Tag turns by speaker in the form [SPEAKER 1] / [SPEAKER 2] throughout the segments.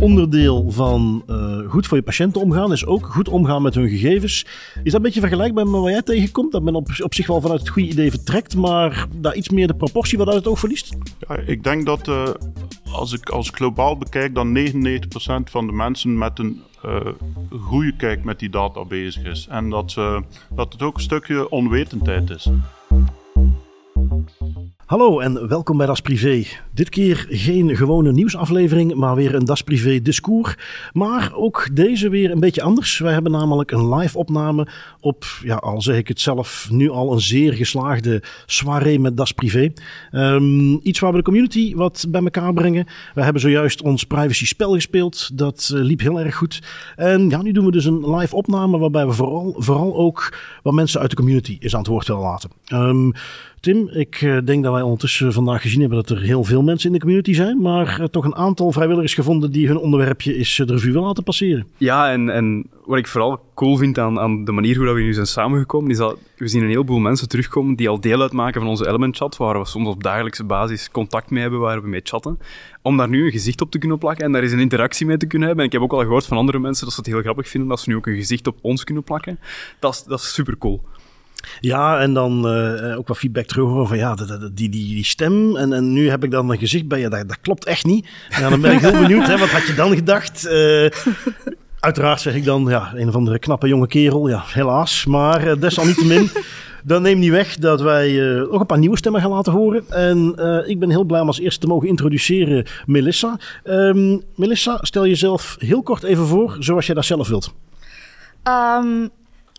[SPEAKER 1] onderdeel van uh, goed voor je patiënten omgaan is ook goed omgaan met hun gegevens. Is dat een beetje vergelijkbaar met wat jij tegenkomt? Dat men op, zich wel vanuit het goede idee vertrekt, maar daar iets meer de proportie wat uit het oog verliest?
[SPEAKER 2] Ja, ik denk dat uh, als ik als globaal bekijk, dan 99% van de mensen met een uh, goede kijk met die data bezig is. En dat, dat het ook een stukje onwetendheid is.
[SPEAKER 1] Hallo en welkom bij Das Privé. Dit keer geen gewone nieuwsaflevering, maar weer een Das Privé discours. Maar ook deze weer een beetje anders. Wij hebben namelijk een live opname op, ja, al zeg ik het zelf, nu al een zeer geslaagde soirée met Das Privé. Um, iets waar we de community wat bij elkaar brengen. We hebben zojuist ons privacy spel gespeeld. Dat uh, liep heel erg goed. En ja, nu doen we dus een live opname waarbij we vooral, vooral ook wat mensen uit de community eens aan het woord willen laten. Um, Tim, ik uh, denk dat wij ondertussen vandaag gezien hebben dat er heel veel mensen in de community zijn, maar toch een aantal vrijwilligers gevonden die hun onderwerpje is de revue willen laten passeren.
[SPEAKER 3] Ja, en, en wat ik vooral cool vind aan, aan de manier hoe we nu zijn samengekomen, is dat we zien een heleboel mensen terugkomen die al deel uitmaken van onze Element Chat, waar we soms op dagelijkse basis contact mee hebben, waar we mee chatten. Om daar nu een gezicht op te kunnen plakken en daar eens een interactie mee te kunnen hebben. En ik heb ook al gehoord van andere mensen dat ze het heel grappig vinden dat ze nu ook een gezicht op ons kunnen plakken. Dat is, dat is super cool.
[SPEAKER 1] Ja, en dan uh, ook wat feedback terug van ja, die, die, die stem. En, en nu heb ik dan een gezicht bij je, dat, dat klopt echt niet. Ja, dan ben ik heel benieuwd, hè, wat had je dan gedacht? Uh, uiteraard zeg ik dan, ja, een of andere knappe jonge kerel. Ja, helaas. Maar desalniettemin, dan neemt niet weg dat wij nog een paar nieuwe stemmen gaan laten horen. En ik ben heel blij om als eerste te mogen introduceren Melissa. Um, Melissa, stel jezelf heel kort even voor, zoals jij dat zelf wilt.
[SPEAKER 4] Um,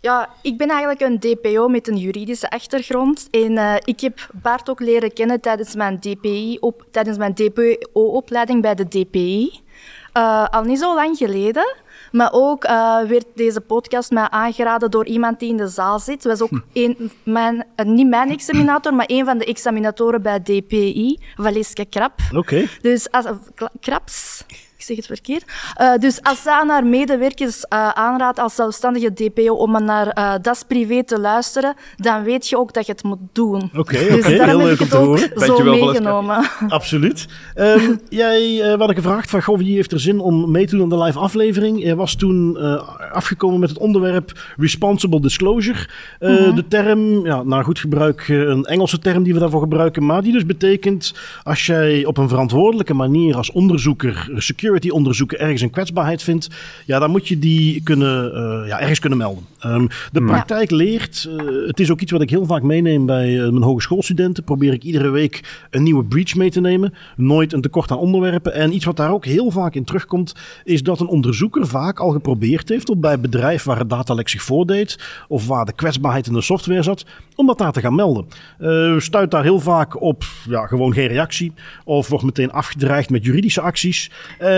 [SPEAKER 4] ja, ik ben eigenlijk een DPO met een juridische achtergrond. En uh, ik heb Bart ook leren kennen tijdens mijn, DPI op, tijdens mijn DPO-opleiding bij de DPI. Uh, al niet zo lang geleden. Maar ook uh, werd deze podcast mij aangeraden door iemand die in de zaal zit. was ook hm. een, mijn, niet mijn examinator, maar een van de examinatoren bij DPI, Valeska Krap.
[SPEAKER 1] Oké. Okay.
[SPEAKER 4] Dus als, Kraps zeg het verkeerd. Uh, dus aan haar medewerkers uh, aanraadt als zelfstandige DPO om naar uh, Das Privé te luisteren, dan weet je ook dat je het moet doen.
[SPEAKER 1] Oké, okay, dus heel leuk om te horen.
[SPEAKER 4] Zo meegenomen.
[SPEAKER 1] Absoluut. Um, jij uh, had gevraagd van, goh, wie heeft er zin om mee te doen aan de live aflevering? Je was toen afgekomen met het onderwerp responsible disclosure. Mm -hmm. De term, ja, naar goed gebruik, een Engelse term die we daarvoor gebruiken, maar die dus betekent als jij op een verantwoordelijke manier als onderzoeker security security onderzoeken ergens een kwetsbaarheid vindt, ja, dan moet je die kunnen, uh, ja, ergens kunnen melden. Um, de praktijk leert, uh, het is ook iets wat ik heel vaak meeneem bij uh, mijn hogeschoolstudenten, probeer ik iedere week een nieuwe breach mee te nemen, nooit een tekort aan onderwerpen. En iets wat daar ook heel vaak in terugkomt, is dat een onderzoeker vaak al geprobeerd heeft om bij bedrijf waar het datalek zich voordeed, of waar de kwetsbaarheid in de software zat, om dat daar te gaan melden. Stuit daar heel vaak op ja, gewoon geen reactie, of wordt meteen afgedreigd met juridische acties.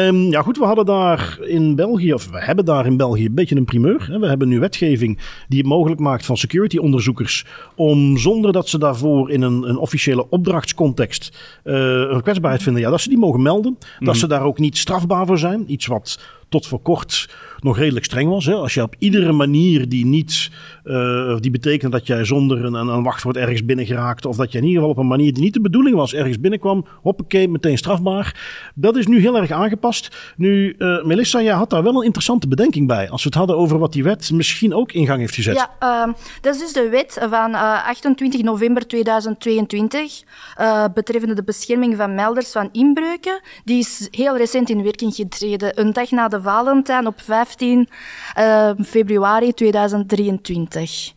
[SPEAKER 1] Um, ja, goed, we hadden daar in België, of we hebben daar in België een beetje een primeur. Hè. We hebben nu wetgeving die het mogelijk maakt van security-onderzoekers om zonder dat ze daarvoor in een, een officiële opdrachtscontext uh, een kwetsbaarheid vinden, ja, dat ze die mogen melden. Dat mhm. ze daar ook niet strafbaar voor zijn. Iets wat tot voor kort nog redelijk streng was. Hè? Als je op iedere manier die niet, uh, die betekent dat jij zonder een, een wachtwoord ergens binnen geraakt, of dat je in ieder geval op een manier die niet de bedoeling was ergens binnenkwam, hoppakee, meteen strafbaar. Dat is nu heel erg aangepast. Nu, uh, Melissa, jij had daar wel een interessante bedenking bij, als we het hadden over wat die wet misschien ook in gang heeft gezet.
[SPEAKER 4] Ja, uh, dat is dus de wet van 28 november 2022, betreffende de bescherming van melders van inbreuken. Die is heel recent in werking getreden, een dag na de Valentijn op 15 uh, februari 2023.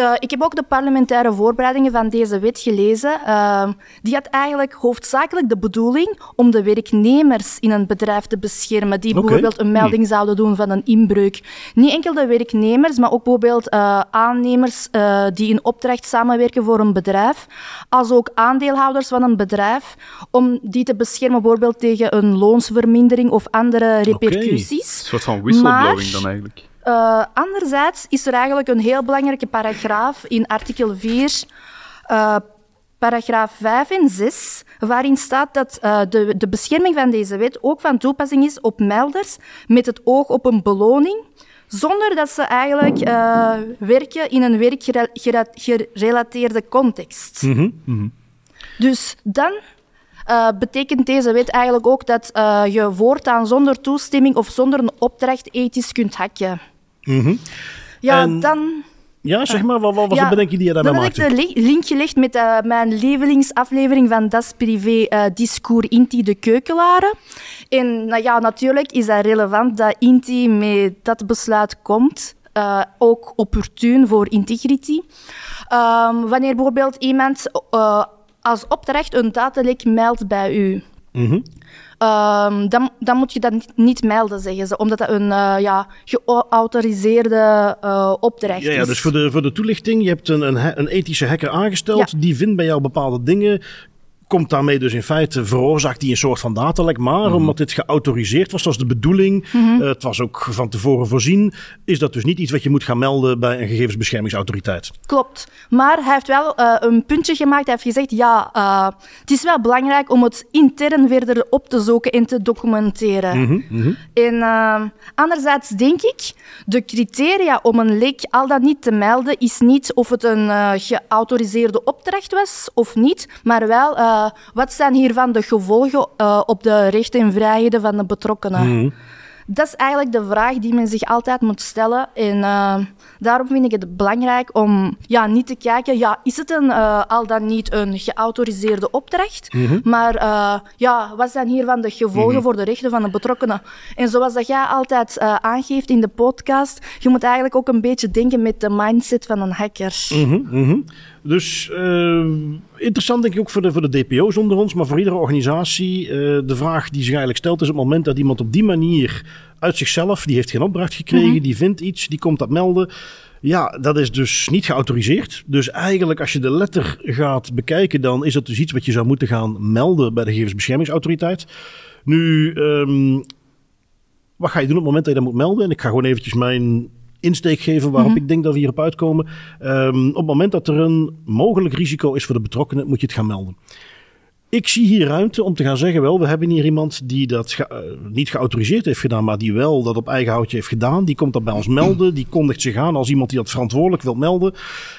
[SPEAKER 4] Uh, ik heb ook de parlementaire voorbereidingen van deze wet gelezen. Uh, die had eigenlijk hoofdzakelijk de bedoeling om de werknemers in een bedrijf te beschermen, die okay. bijvoorbeeld een melding hmm. zouden doen van een inbreuk. Niet enkel de werknemers, maar ook bijvoorbeeld uh, aannemers die in opdracht samenwerken voor een bedrijf, als ook aandeelhouders van een bedrijf, om die te beschermen bijvoorbeeld tegen een loonsvermindering of andere repercussies.
[SPEAKER 3] Okay. Een soort van whistleblowing dan eigenlijk.
[SPEAKER 4] Uh, anderzijds is er eigenlijk een heel belangrijke paragraaf in artikel 4, uh, paragraaf 5 en 6, waarin staat dat uh, de, de bescherming van deze wet ook van toepassing is op melders met het oog op een beloning, zonder dat ze eigenlijk werken in een werkgerelateerde context. Mm -hmm. Dus dan uh, betekent deze wet eigenlijk ook dat uh, je voortaan zonder toestemming of zonder een opdracht ethisch kunt hacken.
[SPEAKER 1] Mm
[SPEAKER 4] Ja, en... dan...
[SPEAKER 1] Ja, zeg maar, wat, wat, ja, bedenk je die je daarbij
[SPEAKER 4] maakte? Dan heb ik de link gelegd met uh, mijn lievelingsaflevering van Das Privé uh, Discours Inti de Keukelaren. En nou ja, natuurlijk is dat relevant dat Inti met dat besluit komt. Uh, ook opportun voor integrity. Um, wanneer bijvoorbeeld iemand als opdracht een datalek meldt bij u.
[SPEAKER 1] Mm -hmm.
[SPEAKER 4] Um, dan, dan, moet je dat niet, niet, melden, zeggen ze, omdat dat een uh, ja, geautoriseerde uh, opdracht
[SPEAKER 1] ja,
[SPEAKER 4] is.
[SPEAKER 1] Ja, dus voor de, voor de toelichting, je hebt een, een, een ethische hacker aangesteld, ja. die vindt bij jou bepaalde dingen komt daarmee dus in feite, veroorzaakt die een soort van datalek. Maar mm. omdat dit geautoriseerd was, dat was de bedoeling, mm -hmm. uh, het was ook van tevoren voorzien, is dat dus niet iets wat je moet gaan melden bij een gegevensbeschermingsautoriteit.
[SPEAKER 4] Klopt. Maar hij heeft wel uh, een puntje gemaakt. Hij heeft gezegd, ja, uh, het is wel belangrijk om het intern verder op te zoeken en te documenteren.
[SPEAKER 1] Mm -hmm.
[SPEAKER 4] En anderzijds denk ik, de criteria om een lek al dan niet te melden, is niet of het een geautoriseerde opdracht was of niet, maar wel uh, wat zijn hiervan de gevolgen uh, op de rechten en vrijheden van de betrokkenen?
[SPEAKER 1] Mm.
[SPEAKER 4] Dat is eigenlijk de vraag die men zich altijd moet stellen. En uh, daarom vind ik het belangrijk om ja, niet te kijken, ja, is het een, al dan niet een geautoriseerde opdracht?
[SPEAKER 1] Mm -hmm.
[SPEAKER 4] Maar ja, wat zijn hiervan de gevolgen mm -hmm. voor de rechten van de betrokkenen? En zoals dat jij altijd aangeeft in de podcast, je moet eigenlijk ook een beetje denken met de mindset van een hacker.
[SPEAKER 1] -hmm. Dus uh, interessant denk ik ook voor de, voor de DPO's onder ons, maar voor iedere organisatie. Uh, de vraag die zich eigenlijk stelt is op het moment dat iemand op die manier uit zichzelf, die heeft geen opdracht gekregen, mm -hmm. die vindt iets, die komt dat melden. Ja, dat is dus niet geautoriseerd. Dus eigenlijk als je de letter gaat bekijken, dan is dat dus iets wat je zou moeten gaan melden bij de gegevensbeschermingsautoriteit. Nu, um, wat ga je doen op het moment dat je dat moet melden? En ik ga gewoon eventjes mijn insteek geven waarop mm -hmm. ik denk dat we hierop uitkomen. Um, op het moment dat er een mogelijk risico is voor de betrokkenen, moet je het gaan melden. Ik zie hier ruimte om te gaan zeggen, wel, we hebben hier iemand die dat ge, uh, niet geautoriseerd heeft gedaan, maar die wel dat op eigen houtje heeft gedaan. Die komt dat bij ons melden, die kondigt zich aan als iemand die dat verantwoordelijk wil melden.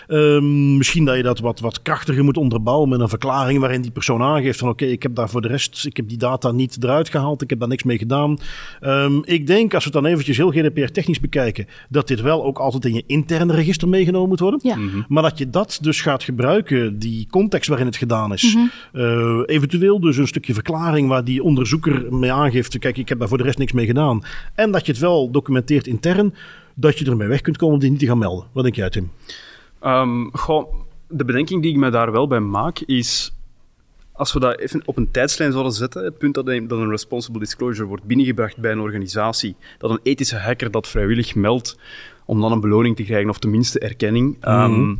[SPEAKER 1] Um, misschien dat je dat wat, wat krachtiger moet onderbouwen met een verklaring waarin die persoon aangeeft van oké, okay, ik heb daar voor de rest, ik heb die data niet eruit gehaald, ik heb daar niks mee gedaan. Um, ik denk, als we het dan eventjes heel GDPR technisch bekijken, dat dit wel ook altijd in je interne register meegenomen moet worden.
[SPEAKER 4] Ja.
[SPEAKER 1] Mm -hmm. Maar dat je dat dus gaat gebruiken, die context waarin het gedaan is. Mm -hmm. uh, eventueel dus een stukje verklaring waar die onderzoeker mee aangeeft: kijk, ik heb daar voor de rest niks mee gedaan. En dat je het wel documenteert intern, dat je ermee weg kunt komen om die niet te gaan melden. Wat denk jij, Tim?
[SPEAKER 3] Um, goh, de bedenking die ik me daar wel bij maak is. Als we dat even op een tijdslijn zouden zetten, het punt dat een, dat een responsible disclosure wordt binnengebracht bij een organisatie, dat een ethische hacker dat vrijwillig meldt om dan een beloning te krijgen of tenminste erkenning. Mm -hmm. um,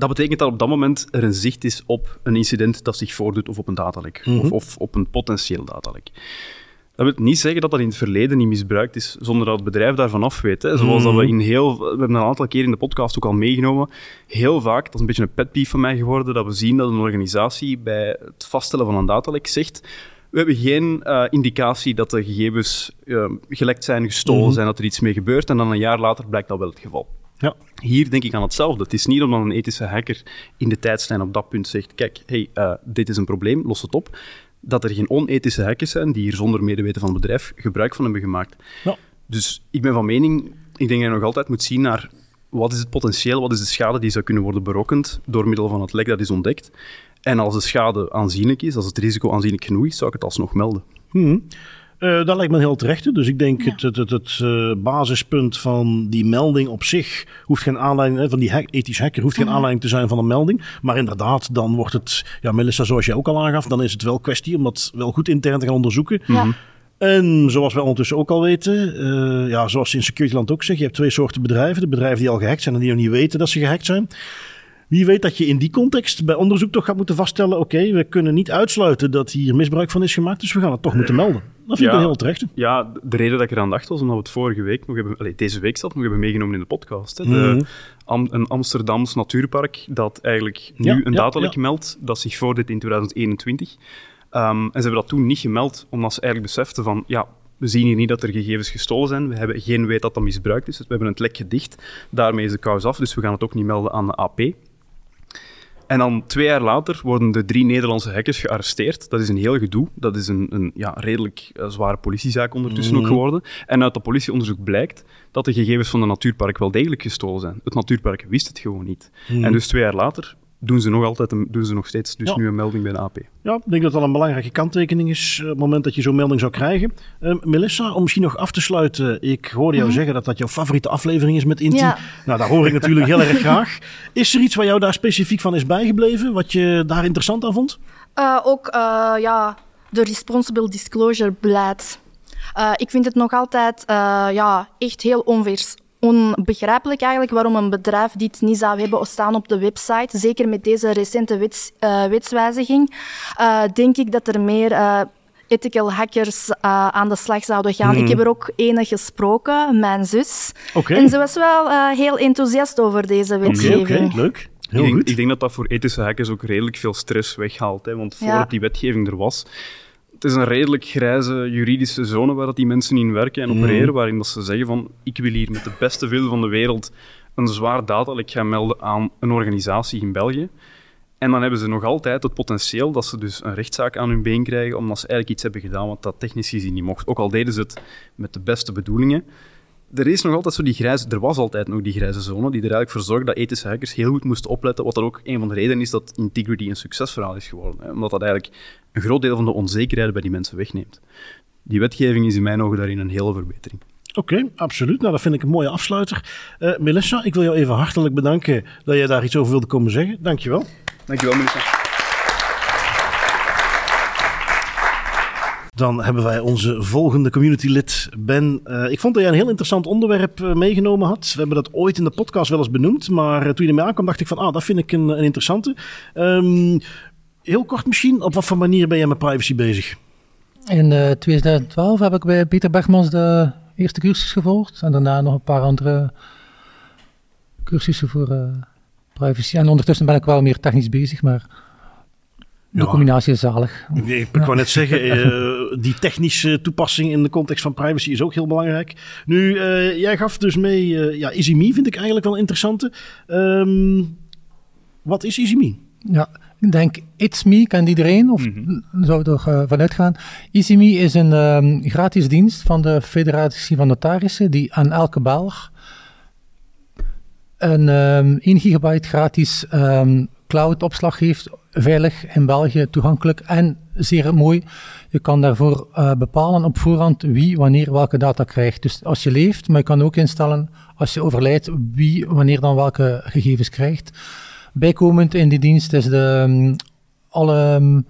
[SPEAKER 3] dat betekent dat op dat moment er een zicht is op een incident dat zich voordoet of op een datalek
[SPEAKER 1] Mhm.
[SPEAKER 3] mm -hmm. of, of, op een potentieel datalek. Dat wil niet zeggen dat dat in het verleden niet misbruikt is zonder dat het bedrijf daarvan af weet. Hè. Zoals mm -hmm. dat we in heel... We hebben een aantal keer in de podcast ook al meegenomen. Heel vaak, dat is een beetje een pet peeve van mij geworden, dat we zien dat een organisatie bij het vaststellen van een datalek zegt we hebben geen uh, indicatie dat de gegevens uh, gelekt zijn, gestolen mm -hmm. zijn, dat er iets mee gebeurt. En dan een jaar later blijkt dat wel het geval.
[SPEAKER 1] Ja.
[SPEAKER 3] Hier denk ik aan hetzelfde. Het is niet omdat een ethische hacker in de tijdslijn op dat punt zegt: kijk, hey, uh, dit is een probleem, los het op. Dat er geen onethische hackers zijn die hier zonder medeweten van het bedrijf gebruik van hebben gemaakt.
[SPEAKER 1] Ja.
[SPEAKER 3] Dus ik ben van mening, ik denk dat je nog altijd moet zien naar wat is het potentieel, wat is de schade die zou kunnen worden berokkend door middel van het lek dat is ontdekt. En als de schade aanzienlijk is, als het risico aanzienlijk genoeg is, zou ik het alsnog melden.
[SPEAKER 1] Hmm. Uh, dat lijkt me heel terecht. Dus ik denk ja. het, het, het, het uh, basispunt van die melding op zich hoeft geen aanleiding, van die hack, ethisch hacker hoeft geen mm. aanleiding te zijn van een melding. Maar inderdaad, dan wordt het, ja Melissa, zoals jij ook al aangaf, dan is het wel kwestie om dat wel goed intern te gaan onderzoeken.
[SPEAKER 4] Ja.
[SPEAKER 1] En zoals we ondertussen ook al weten, uh, ja, zoals in Securityland ook zegt, je hebt twee soorten bedrijven. De bedrijven die al gehackt zijn en die nog niet weten dat ze gehackt zijn. Wie weet dat je in die context bij onderzoek toch gaat moeten vaststellen: oké, okay, we kunnen niet uitsluiten dat hier misbruik van is gemaakt, dus we gaan het toch moeten melden. Dat vind
[SPEAKER 3] ja,
[SPEAKER 1] ik een heel terecht.
[SPEAKER 3] Ja, de reden dat ik eraan dacht was omdat we het vorige week nog hebben, allez, deze week zelf nog hebben meegenomen in de podcast. Hè. De,
[SPEAKER 1] Mhm.
[SPEAKER 3] Am, een Amsterdams natuurpark dat eigenlijk nu
[SPEAKER 1] Ja,
[SPEAKER 3] een
[SPEAKER 1] ja,
[SPEAKER 3] datalek
[SPEAKER 1] ja.
[SPEAKER 3] meldt dat zich voordeed in 2021. Um, en ze hebben dat toen niet gemeld, omdat ze eigenlijk beseften van, ja, we zien hier niet dat er gegevens gestolen zijn. We hebben geen weet dat dat misbruikt is. Dus we hebben het lek gedicht. Daarmee is de kous af, dus we gaan het ook niet melden aan de AP. En dan twee jaar later worden de drie Nederlandse hackers gearresteerd. Dat is een heel gedoe. Dat is een, een ja, redelijk uh, zware politiezaak ondertussen ook geworden. En uit dat politieonderzoek blijkt dat de gegevens van de natuurpark wel degelijk gestolen zijn. Het natuurpark wist het gewoon niet. En dus twee jaar later doen ze nog altijd, een, doen ze nog steeds dus
[SPEAKER 1] Ja.
[SPEAKER 3] nu een melding bij de AP.
[SPEAKER 1] Ja, ik denk dat dat een belangrijke kanttekening is eh, op het moment dat je zo'n melding zou krijgen. Eh, Melissa, om misschien nog af te sluiten. Ik hoorde jou zeggen dat dat jouw favoriete aflevering is met Inti.
[SPEAKER 4] Ja.
[SPEAKER 1] Nou, dat hoor ik natuurlijk heel erg graag. Is er iets waar jou daar specifiek van is bijgebleven? Wat je daar interessant aan vond?
[SPEAKER 4] Eh, ook eh, ja, de responsible disclosure beleid. Eh, ik vind het nog altijd eh, ja, echt heel onvers onbegrijpelijk eigenlijk waarom een bedrijf dit niet zou hebben staan op de website. Zeker met deze recente wets, eh, wetswijziging. Eh, denk ik dat er meer eh, ethical hackers eh, aan de slag zouden gaan. Ik heb er ook ene gesproken, mijn zus. En ze was wel eh, heel enthousiast over deze
[SPEAKER 1] Oké,
[SPEAKER 4] wetgeving.
[SPEAKER 1] oké, leuk. Heel
[SPEAKER 3] ik, denk,
[SPEAKER 1] goed.
[SPEAKER 3] ik denk dat dat voor ethische hackers ook redelijk veel stress weghaalt. Hè, want
[SPEAKER 4] Ja.
[SPEAKER 3] voordat die wetgeving er was, het is een redelijk grijze juridische zone waar dat die mensen in werken en opereren, waarin dat ze zeggen van ik wil hier met de beste wil van de wereld een zwaar datalek gaan melden aan een organisatie in België. En dan hebben ze nog altijd het potentieel dat ze dus een rechtszaak aan hun been krijgen, omdat ze eigenlijk iets hebben gedaan wat dat technisch gezien niet mocht. Ook al deden ze het met de beste bedoelingen. Er is nog altijd zo die grijze, er was altijd nog die grijze zone, die er eigenlijk voor zorgde dat ethische hackers heel goed moesten opletten, wat dan ook een van de redenen is dat Integrity een succesverhaal is geworden. Hè, omdat dat eigenlijk een groot deel van de onzekerheid bij die mensen wegneemt. Die wetgeving is in mijn ogen daarin een hele verbetering.
[SPEAKER 1] Oké, absoluut. Nou, dat vind ik een mooie afsluiter. Eh, Melissa, ik wil jou even hartelijk bedanken dat jij daar iets over wilde komen zeggen. Dankjewel.
[SPEAKER 3] Dankjewel, Melissa.
[SPEAKER 1] Dan hebben wij onze volgende communitylid, Ben. Eh, ik vond dat jij een heel interessant onderwerp eh, meegenomen had. We hebben dat ooit in de podcast wel eens benoemd. Maar eh, toen je ermee aankwam, dacht ik van, ah, dat vind ik een, een interessante. Ehm, heel kort misschien, op wat voor manier ben jij met privacy bezig?
[SPEAKER 5] In eh, 2012 heb ik bij Peter Bergmans de eerste cursus gevolgd. En daarna nog een paar andere cursussen voor privacy. En ondertussen ben ik wel meer technisch bezig, maar de
[SPEAKER 1] Ja.
[SPEAKER 5] combinatie is zalig.
[SPEAKER 1] Ik, wou net zeggen, eh, die technische toepassing in de context van privacy is ook heel belangrijk. Nu, eh, jij gaf dus mee, eh, ja, EasyMe vind ik eigenlijk wel interessante. Ehm, wat is EasyMe?
[SPEAKER 5] Ja, ik denk It's Me kent iedereen, of zou er toch eh, vanuit gaan. EasyMe is een ehm, gratis dienst van de Federatie van Notarissen die aan elke Belg een ehm 1 gigabyte gratis cloud opslag geeft, veilig in België toegankelijk en zeer mooi. Je kan daarvoor eh, bepalen op voorhand wie wanneer welke data krijgt. Dus als je leeft, maar je kan ook instellen als je overlijdt wie wanneer dan welke gegevens krijgt. Bijkomend in die dienst is de, ehm, alle ehm,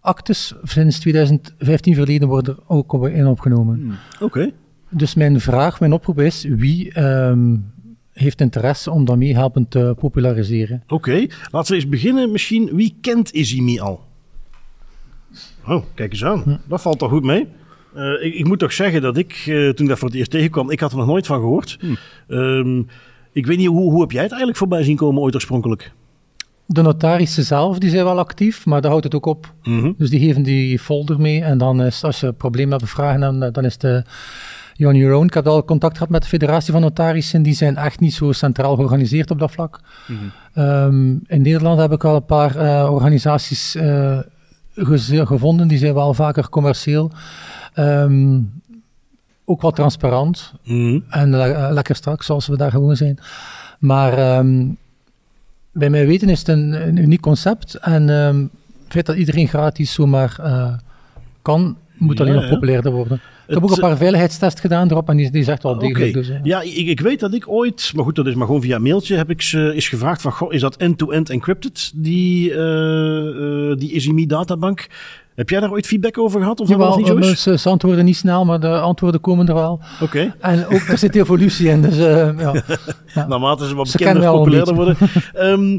[SPEAKER 5] actes sinds 2015 verleden worden ook in opgenomen.
[SPEAKER 1] Oké.
[SPEAKER 5] Dus mijn vraag, mijn oproep is, wie ehm, heeft interesse om dat meehelpend te populariseren?
[SPEAKER 1] Oké, laten we eens beginnen. Misschien, wie kent EasyMe al? Oh, kijk eens aan. Dat valt toch goed mee. Eh, ik, ik moet toch zeggen dat ik, eh, toen ik daar voor het eerst tegenkwam, ik had er nog nooit van gehoord. Ehm, ik weet niet, hoe, hoe heb jij het eigenlijk voorbij zien komen ooit oorspronkelijk?
[SPEAKER 5] De notarissen zelf, die zijn wel actief, maar daar houdt het ook op.
[SPEAKER 1] Mhm.
[SPEAKER 5] Dus die geven die folder mee en dan is, als je een probleem hebt of vragen, dan, dan is de your own. Ik heb al contact gehad met de federatie van notarissen, die zijn echt niet zo centraal georganiseerd op dat vlak. Ehm, in Nederland heb ik al een paar eh, organisaties eh, gevonden, die zijn wel vaker commercieel. Ehm, ook wel transparant
[SPEAKER 1] Mhm.
[SPEAKER 5] en le- eh, lekker strak, zoals we daar gewoon zijn. Maar ehm, bij mij weten is het een, een uniek concept. En het feit dat iedereen gratis zomaar eh, kan, moet alleen
[SPEAKER 1] Ja,
[SPEAKER 5] nog
[SPEAKER 1] ja.
[SPEAKER 5] populairder worden. Ik heb ook een paar veiligheidstests gedaan erop en die, echt wel
[SPEAKER 1] Oké.
[SPEAKER 5] degelijk. Dus, eh.
[SPEAKER 1] Ja, ik, ik weet dat ik ooit, maar goed, dat is maar gewoon via mailtje, heb ik ze is gevraagd van, goh, is dat end-to-end encrypted, die, eh, eh, die EasyMe databank? Heb jij daar ooit feedback over gehad? Of
[SPEAKER 5] Jawel,
[SPEAKER 1] niet
[SPEAKER 5] ze, antwoorden niet snel, maar de antwoorden komen er wel.
[SPEAKER 1] Oké.
[SPEAKER 5] En ook, er zit evolutie in, dus eh, ja.
[SPEAKER 1] Naarmate ze wat bekender, populairder worden. Ehm,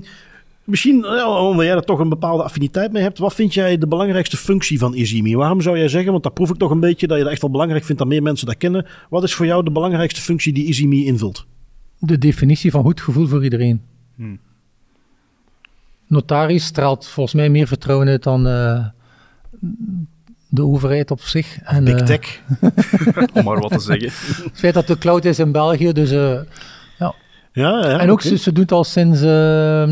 [SPEAKER 1] misschien, eh, omdat jij er toch een bepaalde affiniteit mee hebt, wat vind jij de belangrijkste functie van EasyMe? Waarom zou jij zeggen, want dat proef ik toch een beetje, dat je dat echt wel belangrijk vindt dat meer mensen dat kennen. Wat is voor jou de belangrijkste functie die EasyMe invult?
[SPEAKER 5] de definitie van goed gevoel voor iedereen.
[SPEAKER 3] Hmm.
[SPEAKER 5] Notaris straalt volgens mij meer vertrouwen uit dan eh, de overheid op zich. En,
[SPEAKER 1] Big
[SPEAKER 5] eh,
[SPEAKER 1] tech.
[SPEAKER 3] Om maar wat te zeggen.
[SPEAKER 5] het feit dat de cloud is in België, dus... eh,
[SPEAKER 1] Ja, ja,
[SPEAKER 5] en ook, ze, het al sinds... eh,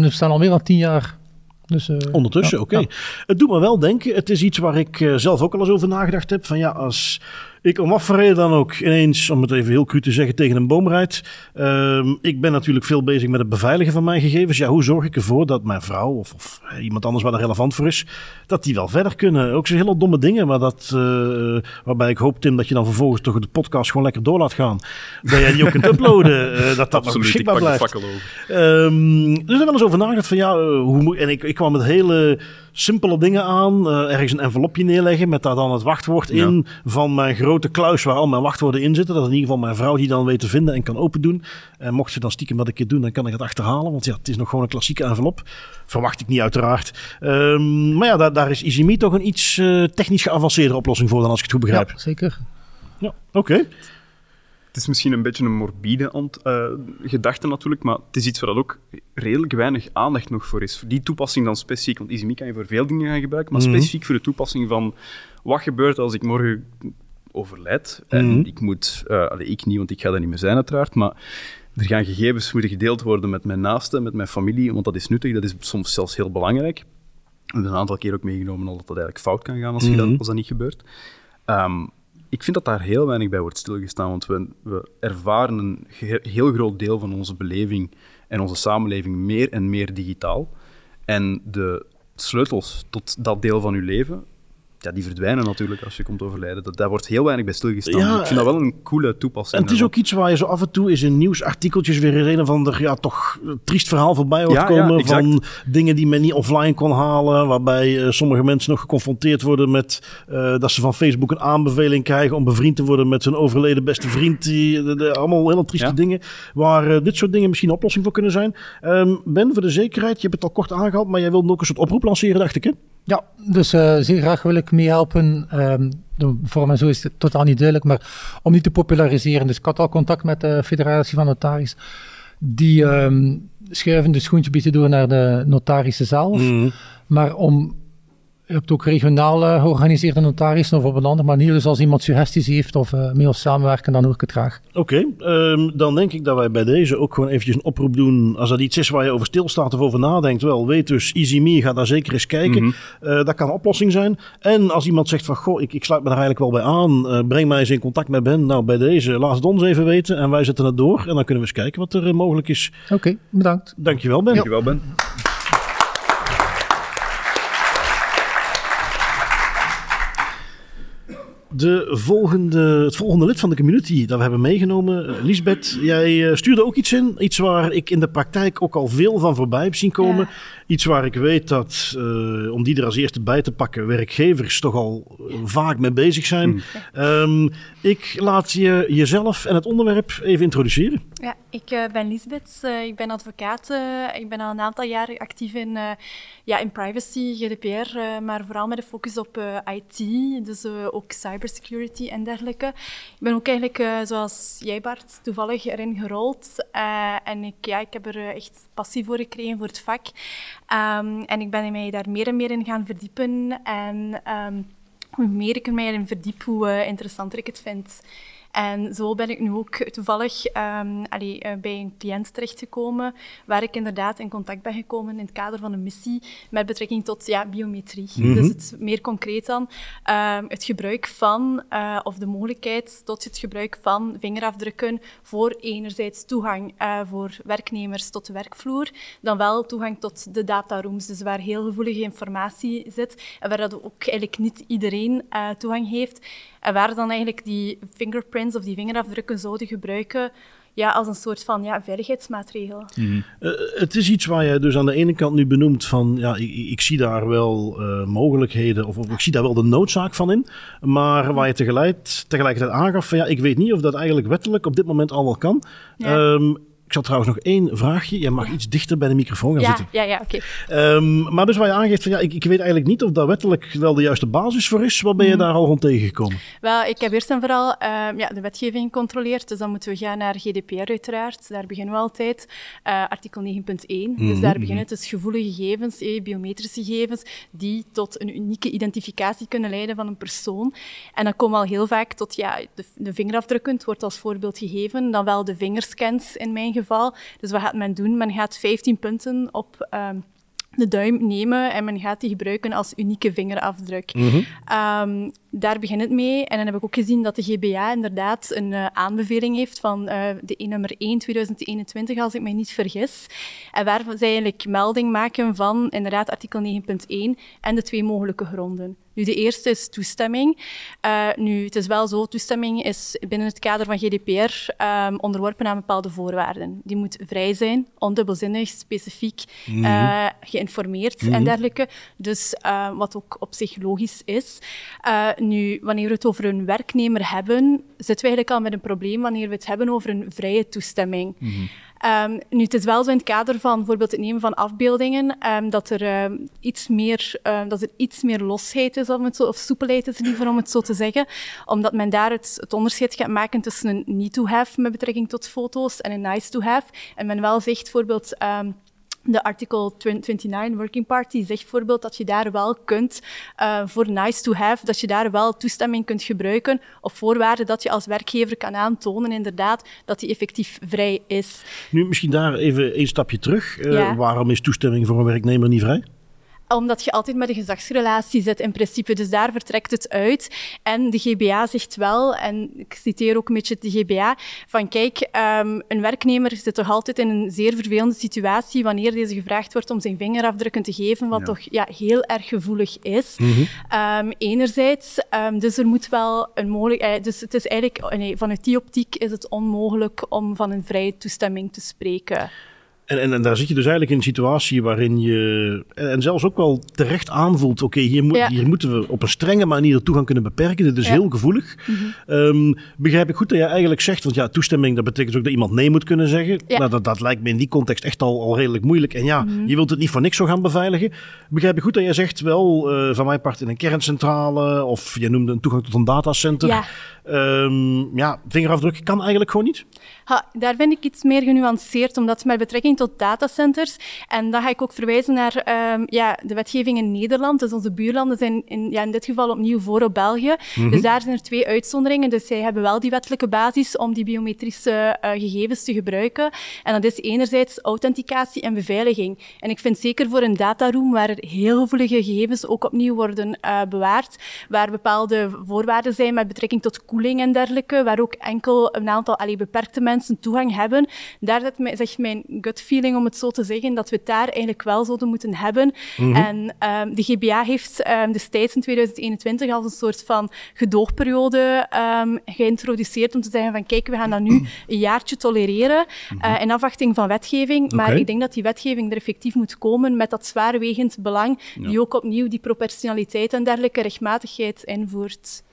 [SPEAKER 5] ze staan al meer dan tien jaar Dus, uh,
[SPEAKER 1] Ondertussen,
[SPEAKER 5] ja,
[SPEAKER 1] oké.
[SPEAKER 5] ja.
[SPEAKER 1] Het doet me wel denken, het is iets waar ik uh, zelf ook al eens over nagedacht heb. Van ja, als ik om afgereden dan ook ineens, om het even heel cru te zeggen, tegen een boom rijd. Uh, ik ben natuurlijk veel bezig met het beveiligen van mijn gegevens. Ja, hoe zorg ik ervoor dat mijn vrouw of, of iemand anders waar er relevant voor is, dat die wel verder kunnen? Ook zo hele domme dingen, maar dat, uh, waarbij ik hoop, Tim, dat je dan vervolgens toch de podcast gewoon lekker door laat gaan. Dat jij die ook kunt uploaden, uh, dat dat nog beschikbaar blijft. Um, dus er wel eens over nagedacht van ja, hoe moet... En ik, ik kwam met hele simpele dingen aan. Uh, ergens een envelopje neerleggen met daar dan het wachtwoord ja. in van mijn grote kluis waar al mijn wachtwoorden in zitten. Dat in ieder geval mijn vrouw die dan weet te vinden en kan open doen. En mocht ze dan stiekem dat een keer doen, dan kan ik het achterhalen. Want ja, het is nog gewoon een klassieke envelop. Verwacht ik niet uiteraard. Um, maar ja, daar, daar is EasyMe toch een iets uh, technisch geavanceerde oplossing voor dan als ik het goed begrijp.
[SPEAKER 5] Ja, zeker.
[SPEAKER 1] Ja, oké. Okay.
[SPEAKER 3] Het is misschien een beetje een morbide uh, gedachte natuurlijk, maar het is iets waar dat ook redelijk weinig aandacht nog voor is. Die toepassing dan specifiek, want EasyMe kan je voor veel dingen gaan gebruiken, maar mm -hmm. specifiek voor de toepassing van wat gebeurt als ik morgen overlijd. En mm -hmm. ik moet, uh, allee, ik niet, want ik ga dat niet meer zijn uiteraard, maar er gaan gegevens moeten gedeeld worden met mijn naasten, met mijn familie, want dat is nuttig, dat is soms zelfs heel belangrijk. We hebben een aantal keer ook meegenomen dat dat eigenlijk fout kan gaan als, mm -hmm. dat, als dat niet gebeurt. Um, ik vind dat daar heel weinig bij wordt stilgestaan, want we, ervaren een heel groot deel van onze beleving en onze samenleving meer en meer digitaal. En de sleutels tot dat deel van uw leven, ja, die verdwijnen natuurlijk als je komt overlijden. Dat, daar wordt heel weinig bij stilgestaan. Ja, ik vind dat wel een coole toepassing.
[SPEAKER 1] En het is ook iets waar je zo af en toe is in nieuwsartikeltjes weer een of ander ja, toch triest verhaal voorbij hoort
[SPEAKER 3] ja,
[SPEAKER 1] komen.
[SPEAKER 3] Ja,
[SPEAKER 1] van dingen die men niet offline kon halen. Waarbij uh, sommige mensen nog geconfronteerd worden met uh, dat ze van Facebook een aanbeveling krijgen om bevriend te worden met hun overleden beste vriend. Die, de, de, allemaal hele trieste ja. dingen. Waar uh, dit soort dingen misschien een oplossing voor kunnen zijn. Um, ben, voor de zekerheid, je hebt het al kort aangehaald, maar jij wilde ook een soort oproep lanceren, dacht ik. Hè?
[SPEAKER 5] Ja, dus uh, zeer graag wil ik meehelpen. Um, de vorm en zo is het totaal niet duidelijk, maar om die te populariseren. Dus ik had al contact met de Federatie van Notaris. Die um, schuiven de schoentje een beetje door naar de notarissen zelf. Mm. Maar om je hebt ook regionaal uh, georganiseerde notarissen of op een andere manier. Dus als iemand suggesties heeft of uh, mee wil samenwerken, dan hoor ik het graag.
[SPEAKER 1] Oké, okay, um, dan denk ik dat wij bij deze ook gewoon eventjes een oproep doen. Als dat iets is waar je over stilstaat of over nadenkt, wel, weet dus, EasyMe, ga daar zeker eens kijken. Mm -hmm. uh, dat kan een oplossing zijn. En als iemand zegt van, goh, ik, ik sluit me daar eigenlijk wel bij aan. breng mij eens in contact met Ben. Nou, bij deze, laat het ons even weten en wij zetten het door. En dan kunnen we eens kijken wat er mogelijk is.
[SPEAKER 5] Oké, okay, bedankt.
[SPEAKER 1] Dankjewel, Ben.
[SPEAKER 3] Dankjewel, Ben.
[SPEAKER 1] De volgende, het volgende lid van de community dat we hebben meegenomen, Lisbeth, jij stuurde ook iets in. Iets waar ik in de praktijk ook al veel van voorbij heb zien komen. Ja. Iets waar ik weet dat, uh, om die er als eerste bij te pakken, werkgevers toch al vaak mee bezig zijn. Mm. Um, ik laat je jezelf en het onderwerp even introduceren.
[SPEAKER 6] Ja, ik uh, ben Lisbeth, uh, ik ben advocaat. ik ben al een aantal jaar actief in, ja, in privacy, GDPR, maar vooral met de focus op IT, dus ook cybersecurity en dergelijke. Ik ben ook eigenlijk, zoals jij Bart, toevallig erin gerold. en ik, ja, ik heb er echt passie voor gekregen, voor het vak. Um, en ik ben mij daar meer en meer in gaan verdiepen. En um, hoe meer ik er mij in verdiep, hoe interessanter ik het vind. En zo ben ik nu ook toevallig um, allee, uh, bij een cliënt terechtgekomen, waar ik inderdaad in contact ben gekomen in het kader van een missie met betrekking tot ja, biometrie. Mm -hmm. Dus het meer concreet dan um, het gebruik van, uh, of de mogelijkheid tot het gebruik van vingerafdrukken voor enerzijds toegang uh, voor werknemers tot de werkvloer, dan wel toegang tot de datarooms, dus waar heel gevoelige informatie zit en waar dat ook eigenlijk niet iedereen toegang heeft. En waar dan eigenlijk die fingerprints of die vingerafdrukken zouden gebruiken ja, als een soort van ja, veiligheidsmaatregel.
[SPEAKER 1] Mm. Uh, het is iets waar je dus aan de ene kant nu benoemt van ja, ik, ik zie daar wel uh, mogelijkheden of, of, ik zie daar wel de noodzaak van in. Maar waar je tegelijk, tegelijkertijd aangaf van ja, ik weet niet of dat eigenlijk wettelijk op dit moment al wel kan. Ja. Um, ik zal trouwens nog één vraagje. Je mag iets dichter bij de microfoon gaan
[SPEAKER 6] ja,
[SPEAKER 1] zitten.
[SPEAKER 6] Ja, ja, oké.
[SPEAKER 1] Okay. Um, maar dus waar je aangeeft van ja, ik, ik, weet eigenlijk niet of dat wettelijk wel de juiste basis voor is. Wat ben je mm. daar al rond tegengekomen?
[SPEAKER 6] Wel, ik heb eerst en vooral um, ja, de wetgeving gecontroleerd. Dus dan moeten we gaan naar GDPR uiteraard. Daar beginnen we altijd. Uh, artikel 9.1. Mm -hmm. Dus daar beginnen dus gevoelige gegevens, eh, biometrische gegevens, die tot een unieke identificatie kunnen leiden van een persoon. En dan komen we al heel vaak tot ja, de, de vingerafdrukken. Het wordt als voorbeeld gegeven. Dan wel de vingerscans in mijn geval geval. Dus wat gaat men doen? Men gaat 15 punten op, um, de duim nemen en men gaat die gebruiken als unieke vingerafdruk. Ehm, daar begint het mee. En dan heb ik ook gezien dat de GBA inderdaad een uh, aanbeveling heeft van uh, de e nummer 1 2021, als ik mij niet vergis. En waar zij eigenlijk melding maken van inderdaad artikel 9.1 en de twee mogelijke gronden. Nu, de eerste is toestemming. Uh, nu, het is wel zo, toestemming is binnen het kader van GDPR um, onderworpen aan bepaalde voorwaarden. Die moet vrij zijn, ondubbelzinnig, specifiek mm -hmm. geïnformeerd mm -hmm. en dergelijke. Dus uh, wat ook op zich logisch is. Uh, nu, wanneer we het over een werknemer hebben, zitten we eigenlijk al met een probleem wanneer we het hebben over een vrije toestemming. Mm -hmm. Um, nu, het is wel zo in het kader van bijvoorbeeld het nemen van afbeeldingen, um, dat, er, um, iets meer, dat er iets meer losheid is, om zo, of soepelheid is liever om het zo te zeggen, omdat men daar het, het onderscheid gaat maken tussen een need-to-have met betrekking tot foto's en een nice-to-have. En men wel zegt bijvoorbeeld de artikel 29 Working Party zegt bijvoorbeeld dat je daar wel kunt, uh, voor nice to have, dat je daar wel toestemming kunt gebruiken op voorwaarde dat je als werkgever kan aantonen inderdaad dat die effectief vrij is.
[SPEAKER 1] Nu, misschien daar even een stapje terug. Uh, ja. Waarom is toestemming voor een werknemer niet vrij?
[SPEAKER 6] Omdat je altijd met een gezagsrelatie zit in principe. Dus daar vertrekt het uit. En de GBA zegt wel, en ik citeer ook een beetje de GBA, van kijk, um, een werknemer zit toch altijd in een zeer vervelende situatie wanneer deze gevraagd wordt om zijn vingerafdrukken te geven, wat ja. toch ja, heel erg gevoelig is. Mm -hmm. um, enerzijds, um, dus er moet wel een mogelijk... Dus het is eigenlijk, nee, vanuit die optiek is het onmogelijk om van een vrije toestemming te spreken.
[SPEAKER 1] En, en, en, daar zit je dus eigenlijk in een situatie waarin je, en zelfs ook wel terecht aanvoelt, oké, okay, hier, moet, ja. hier moeten we op een strenge manier de toegang kunnen beperken. Dit is ja. heel gevoelig. Mm -hmm. um, begrijp ik goed dat je eigenlijk zegt, want ja, toestemming, dat betekent ook dat iemand nee moet kunnen zeggen. Ja. Nou, dat, dat lijkt me in die context echt al, al redelijk moeilijk. En ja, mm -hmm. je wilt het niet voor niks zo gaan beveiligen. Begrijp ik goed dat jij zegt, wel, uh, van mijn part in een kerncentrale, of je noemde een toegang tot een datacenter. Ja. Um, ja, vingerafdruk kan eigenlijk gewoon niet.
[SPEAKER 6] Ha, daar vind ik iets meer genuanceerd, omdat met betrekking tot datacenters, en dan ga ik ook verwijzen naar um, ja, de wetgeving in Nederland, dus onze buurlanden zijn in, ja, in dit geval opnieuw voor op België. Mm -hmm. Dus daar zijn er twee uitzonderingen, dus zij hebben wel die wettelijke basis om die biometrische uh, gegevens te gebruiken. En dat is enerzijds authenticatie en beveiliging. En ik vind zeker voor een dataroom, waar er heel gevoelige gegevens ook opnieuw worden uh, bewaard, waar bepaalde voorwaarden zijn met betrekking tot koeling en dergelijke, waar ook enkel een aantal allee, beperkte mensen toegang hebben. Daar mij, zegt mijn gut feeling, om het zo te zeggen, dat we het daar eigenlijk wel zouden moeten hebben. Mm -hmm. En um, de GBA heeft um, destijds in 2021 als een soort van gedoogperiode um, geïntroduceerd om te zeggen van kijk, we gaan dat nu een jaartje tolereren mm -hmm. uh, in afwachting van wetgeving. Maar okay. ik denk dat die wetgeving er effectief moet komen met dat zwaarwegend belang, ja. die ook opnieuw die proportionaliteit en dergelijke rechtmatigheid invoert.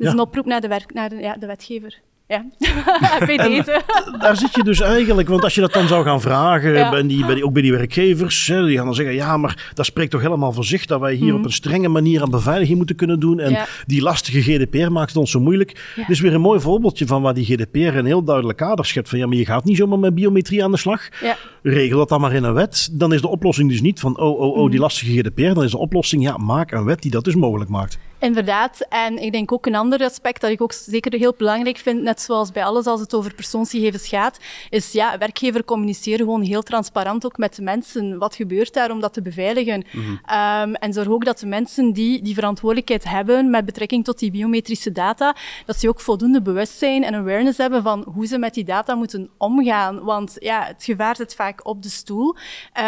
[SPEAKER 6] Dus ja. een oproep naar de, werk, naar de, ja, de wetgever. Ja, bij deze.
[SPEAKER 1] daar zit je dus eigenlijk, want als je dat dan zou gaan vragen, ja. bij die, bij die, ook bij die werkgevers, hè, die gaan dan zeggen, ja, maar dat spreekt toch helemaal voor zich dat wij hier mm. op een strenge manier aan beveiliging moeten kunnen doen. En ja. die lastige GDPR maakt het ons zo moeilijk. Ja. Dit is weer een mooi voorbeeldje van waar die GDPR een heel duidelijk kader schept. Van ja, maar je gaat niet zomaar met biometrie aan de slag. Regel dat dan maar in een wet. Dan is de oplossing dus niet van, oh, oh, oh, die lastige GDPR. Dan is de oplossing, ja, maak een wet die dat dus mogelijk maakt.
[SPEAKER 6] Inderdaad. En ik denk ook een ander aspect dat ik ook zeker heel belangrijk vind, net zoals bij alles als het over persoonsgegevens gaat, is ja, werkgever communiceren gewoon heel transparant ook met de mensen. Wat gebeurt daar om dat te beveiligen? Mm -hmm. um, en zorg ook dat de mensen die die verantwoordelijkheid hebben met betrekking tot die biometrische data, dat ze ook voldoende bewustzijn en awareness hebben van hoe ze met die data moeten omgaan. Want ja, het gevaar zit vaak op de stoel.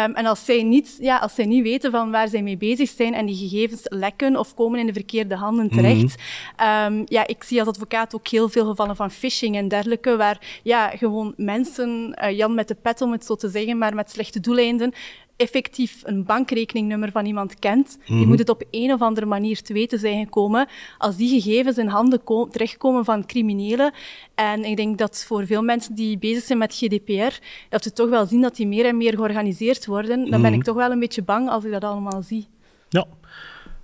[SPEAKER 6] Um, en als zij, niet, ja, als zij niet weten van waar zij mee bezig zijn en die gegevens lekken of komen in de verkeerde de handen terecht. Mm -hmm. um, ja, ik zie als advocaat ook heel veel gevallen van phishing en dergelijke, waar ja, gewoon mensen, uh, Jan met de pet om het zo te zeggen, maar met slechte doeleinden, effectief een bankrekeningnummer van iemand kent, mm -hmm. die moet het op een of andere manier te weten zijn gekomen. Als die gegevens in handen terechtkomen van criminelen, en ik denk dat voor veel mensen die bezig zijn met GDPR, dat we toch wel zien dat die meer en meer georganiseerd worden, dan mm -hmm. ben ik toch wel een beetje bang als ik dat allemaal zie.
[SPEAKER 1] Ja,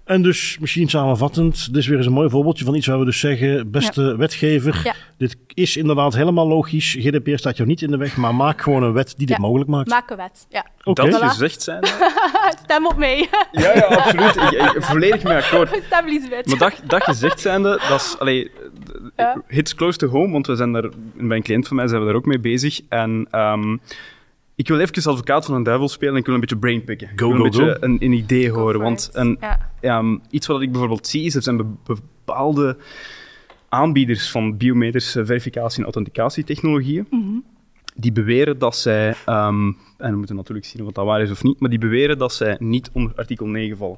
[SPEAKER 1] en dus misschien samenvattend, dit is weer eens een mooi voorbeeldje van iets waar we dus zeggen, beste ja. wetgever, ja. dit is inderdaad helemaal logisch. GDPR staat jou niet in de weg, maar maak gewoon een wet die dit ja. mogelijk maakt.
[SPEAKER 6] Maak een wet, ja.
[SPEAKER 3] Okay. Dat gezegd zijn.
[SPEAKER 6] Stem op mij.
[SPEAKER 3] ja, ja, absoluut. Ik, ik, volledig mee akkoord.
[SPEAKER 6] Stem Lisbeth.
[SPEAKER 3] Maar dat, dat gezegd zijnde, dat is, allee, hits close to home, want we zijn daar, bij een cliënt van mij zijn we daar ook mee bezig. En um, Ik wil even advocaat van een duivel spelen en ik wil een beetje brainpicken.
[SPEAKER 1] Go,
[SPEAKER 3] ik wil
[SPEAKER 1] go,
[SPEAKER 3] een beetje
[SPEAKER 1] go.
[SPEAKER 3] een, een idee
[SPEAKER 6] Go
[SPEAKER 3] horen. Want een,
[SPEAKER 6] Ja.
[SPEAKER 3] iets wat ik bijvoorbeeld zie, is er zijn be- bepaalde aanbieders van biometrische verificatie en authenticatietechnologieën die beweren dat zij, ehm, en we moeten natuurlijk zien of dat waar is of niet, maar die beweren dat zij niet onder artikel 9 vallen.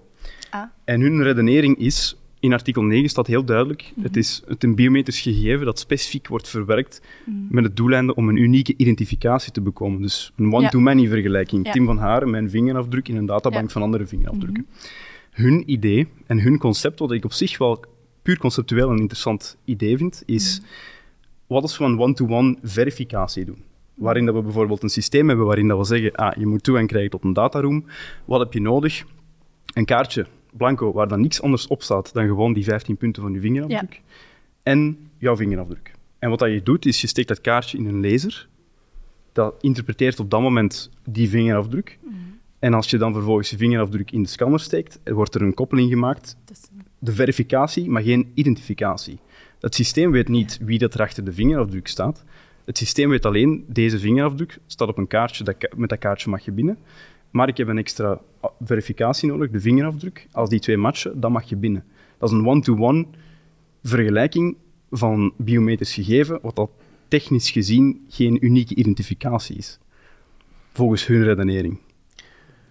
[SPEAKER 4] Ah.
[SPEAKER 3] En hun redenering is, in artikel 9 staat heel duidelijk,
[SPEAKER 4] Mhm.
[SPEAKER 3] het is het een biometrisch gegeven dat specifiek wordt verwerkt
[SPEAKER 4] Mhm.
[SPEAKER 3] met het doeleinde om een unieke identificatie te bekomen. Dus een one-to-many vergelijking.
[SPEAKER 4] Ja.
[SPEAKER 3] Tim van Haren, mijn vingerafdruk in een databank
[SPEAKER 4] Ja. Mhm.
[SPEAKER 3] van andere vingerafdrukken. Hun idee en hun concept, wat ik op zich wel puur conceptueel een interessant idee vind, is
[SPEAKER 4] Mhm.
[SPEAKER 3] wat als we een one-to-one verificatie doen? Waarin dat we bijvoorbeeld een systeem hebben waarin dat we zeggen, ah, je moet toegang krijgen tot een dataroom. Wat heb je nodig? Een kaartje, blanco, waar dan niks anders op staat dan gewoon die 15 punten van je vingerafdruk. En jouw vingerafdruk. En wat dat je doet, is je steekt dat kaartje in een laser. Dat interpreteert op dat moment die vingerafdruk. En als je dan vervolgens je vingerafdruk in de scanner steekt, wordt er een koppeling gemaakt de verificatie, maar geen identificatie. Het systeem weet niet wie dat er achter de vingerafdruk staat. Het systeem weet alleen, deze vingerafdruk staat op een kaartje, dat, met dat kaartje mag je binnen. Maar ik heb een extra verificatie nodig, de vingerafdruk. Als die twee matchen, dan mag je binnen. Dat is een one-to-one vergelijking van biometrisch gegeven, wat dat technisch gezien geen unieke identificatie is. Volgens hun redenering.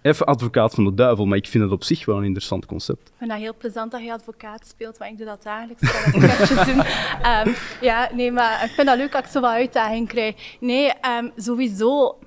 [SPEAKER 3] Even advocaat van de duivel, maar ik vind het op zich wel een interessant concept.
[SPEAKER 6] Ik vind dat heel plezant dat je advocaat speelt, want ik doe dat dagelijks. Ik doen. Ehm, ja, nee, maar ik vind dat leuk dat ik zo wat uitdaging krijg. Nee, ehm, sowieso,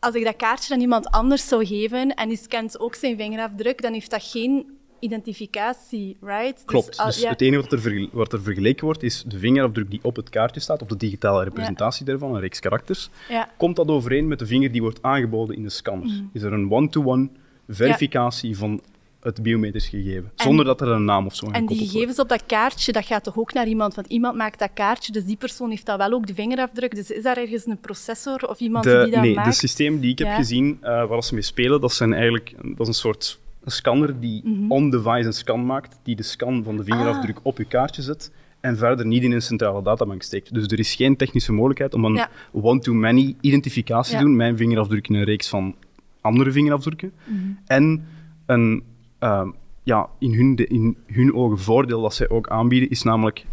[SPEAKER 6] als ik dat kaartje aan iemand anders zou geven en die scant ook zijn vingerafdruk, dan heeft dat geen identificatie, right?
[SPEAKER 3] Klopt.
[SPEAKER 6] Dus, al-
[SPEAKER 3] Dus
[SPEAKER 6] ja.
[SPEAKER 3] het enige wat er, wat er vergeleken wordt, is de vingerafdruk die op het kaartje staat, of de digitale representatie daarvan, een reeks karakters.
[SPEAKER 6] Ja.
[SPEAKER 3] Komt dat overeen met de vinger die wordt aangeboden in de scanner?
[SPEAKER 6] Mhm.
[SPEAKER 3] Is er een one-to-one verificatie van het biometrisch gegeven, zonder dat er een naam of zo aan
[SPEAKER 6] En die
[SPEAKER 3] wordt?
[SPEAKER 6] gegevens op dat kaartje, dat gaat toch ook naar iemand? Want iemand maakt dat kaartje, dus die persoon heeft dat wel ook de vingerafdruk. Dus is daar ergens een processor of iemand
[SPEAKER 3] De,
[SPEAKER 6] die dat
[SPEAKER 3] nee,
[SPEAKER 6] maakt?
[SPEAKER 3] de systeem die ik heb gezien, eh, waar ze mee spelen, dat, zijn eigenlijk, dat is een soort scanner die
[SPEAKER 6] Mhm.
[SPEAKER 3] on-device een scan maakt, die de scan van de vingerafdruk
[SPEAKER 6] Ah.
[SPEAKER 3] op je kaartje zet en verder niet in een centrale databank steekt. Dus er is geen technische mogelijkheid om een
[SPEAKER 6] Ja.
[SPEAKER 3] one-to-many identificatie
[SPEAKER 6] Ja.
[SPEAKER 3] te doen. Mijn vingerafdruk in een reeks van andere vingerafdrukken.
[SPEAKER 6] Mhm.
[SPEAKER 3] En een, ehm, ja, in, hun, de- in hun ogen voordeel dat zij ook aanbieden, is namelijk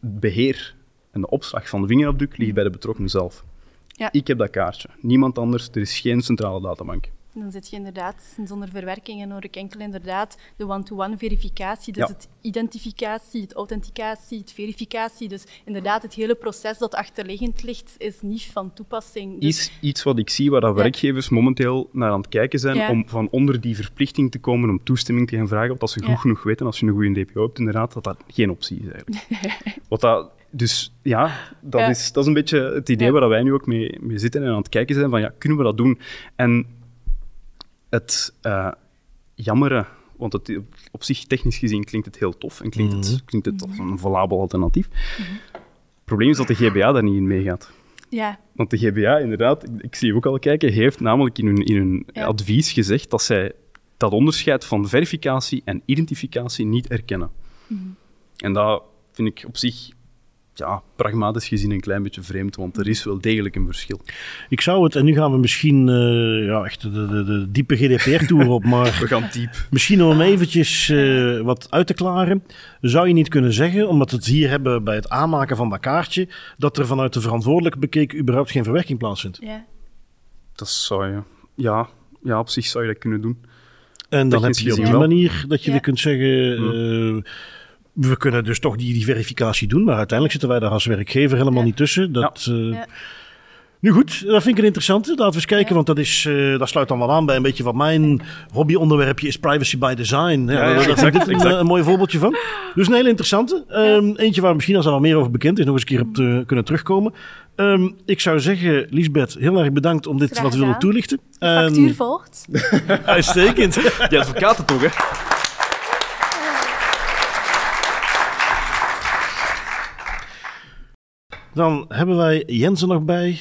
[SPEAKER 3] het beheer en de opslag van de vingerafdruk ligt bij de betrokkenen zelf.
[SPEAKER 6] Ja.
[SPEAKER 3] Ik heb dat kaartje. Niemand anders. Er is geen centrale databank.
[SPEAKER 6] Dan zit je inderdaad zonder verwerking en hoor ik enkel inderdaad de one-to-one verificatie. Dus
[SPEAKER 3] Ja.
[SPEAKER 6] het identificatie, het authenticatie, het verificatie. Dus inderdaad, het hele proces dat achterliggend ligt, is niet van toepassing. Dus,
[SPEAKER 3] Is iets wat ik zie waar dat
[SPEAKER 6] Ja.
[SPEAKER 3] werkgevers momenteel naar aan het kijken zijn
[SPEAKER 6] Ja.
[SPEAKER 3] om van onder die verplichting te komen om toestemming te gaan vragen. Want als ze goed genoeg weten, als je een goede DPO hebt, inderdaad, dat dat geen optie is eigenlijk. wat dat, dus ja, dat,
[SPEAKER 6] Ja.
[SPEAKER 3] Is, dat is een beetje het idee
[SPEAKER 6] Ja.
[SPEAKER 3] waar wij nu ook mee, mee zitten en aan het kijken zijn van ja, kunnen we dat doen? En het eh jammere, want het, op zich technisch gezien klinkt het heel tof en klinkt het, klinkt het als een valabel alternatief. Het probleem is dat de GBA daar niet in meegaat.
[SPEAKER 6] ja,
[SPEAKER 3] Want de GBA, inderdaad, ik, ik zie je ook al kijken, heeft namelijk in hun, in hun
[SPEAKER 6] Ja.
[SPEAKER 3] advies gezegd dat zij dat onderscheid van verificatie en identificatie niet erkennen.
[SPEAKER 6] Mhm.
[SPEAKER 3] En dat vind ik op zich, ja, pragmatisch gezien een klein beetje vreemd, want er is wel degelijk een verschil.
[SPEAKER 1] Ik zou het, en nu gaan we misschien eh, ja, echt de, de, de diepe GDPR-tour op, maar
[SPEAKER 3] We gaan diep.
[SPEAKER 1] misschien om eventjes eh, wat uit te klaren. Zou je niet kunnen zeggen, omdat we het hier hebben bij het aanmaken van dat kaartje, dat er vanuit de verantwoordelijk bekeken überhaupt geen verwerking plaatsvindt?
[SPEAKER 6] ja.
[SPEAKER 3] Dat zou je, ja, ja, op zich zou je dat kunnen doen.
[SPEAKER 1] En dan heb je op die manier dat je
[SPEAKER 6] Ja.
[SPEAKER 1] kunt zeggen, eh, we kunnen dus toch die, die verificatie doen, maar uiteindelijk zitten wij daar als werkgever helemaal
[SPEAKER 6] Ja.
[SPEAKER 1] niet tussen. Dat, eh,
[SPEAKER 6] Ja.
[SPEAKER 1] Nu goed, dat vind ik een interessante. Laten we eens kijken,
[SPEAKER 6] Ja.
[SPEAKER 1] want dat, is, eh, dat sluit dan wel aan bij een beetje wat mijn hobbyonderwerpje is privacy by design. Ja,
[SPEAKER 3] Ja, ja,
[SPEAKER 1] daar
[SPEAKER 3] exact,
[SPEAKER 1] ik dit een,
[SPEAKER 3] exact.
[SPEAKER 1] een mooi voorbeeldje van. Dus een hele interessante. Ehm, Eentje waar misschien als er al meer over bekend is, nog eens een keer op te kunnen terugkomen. Ehm, ik zou zeggen, Lisbeth, heel erg bedankt om dit
[SPEAKER 6] Graag
[SPEAKER 1] wat te willen toelichten.
[SPEAKER 6] De factuur volgt.
[SPEAKER 1] Uitstekend.
[SPEAKER 3] Die advocaten toch, hè?
[SPEAKER 1] Dan hebben wij Jens er nog bij.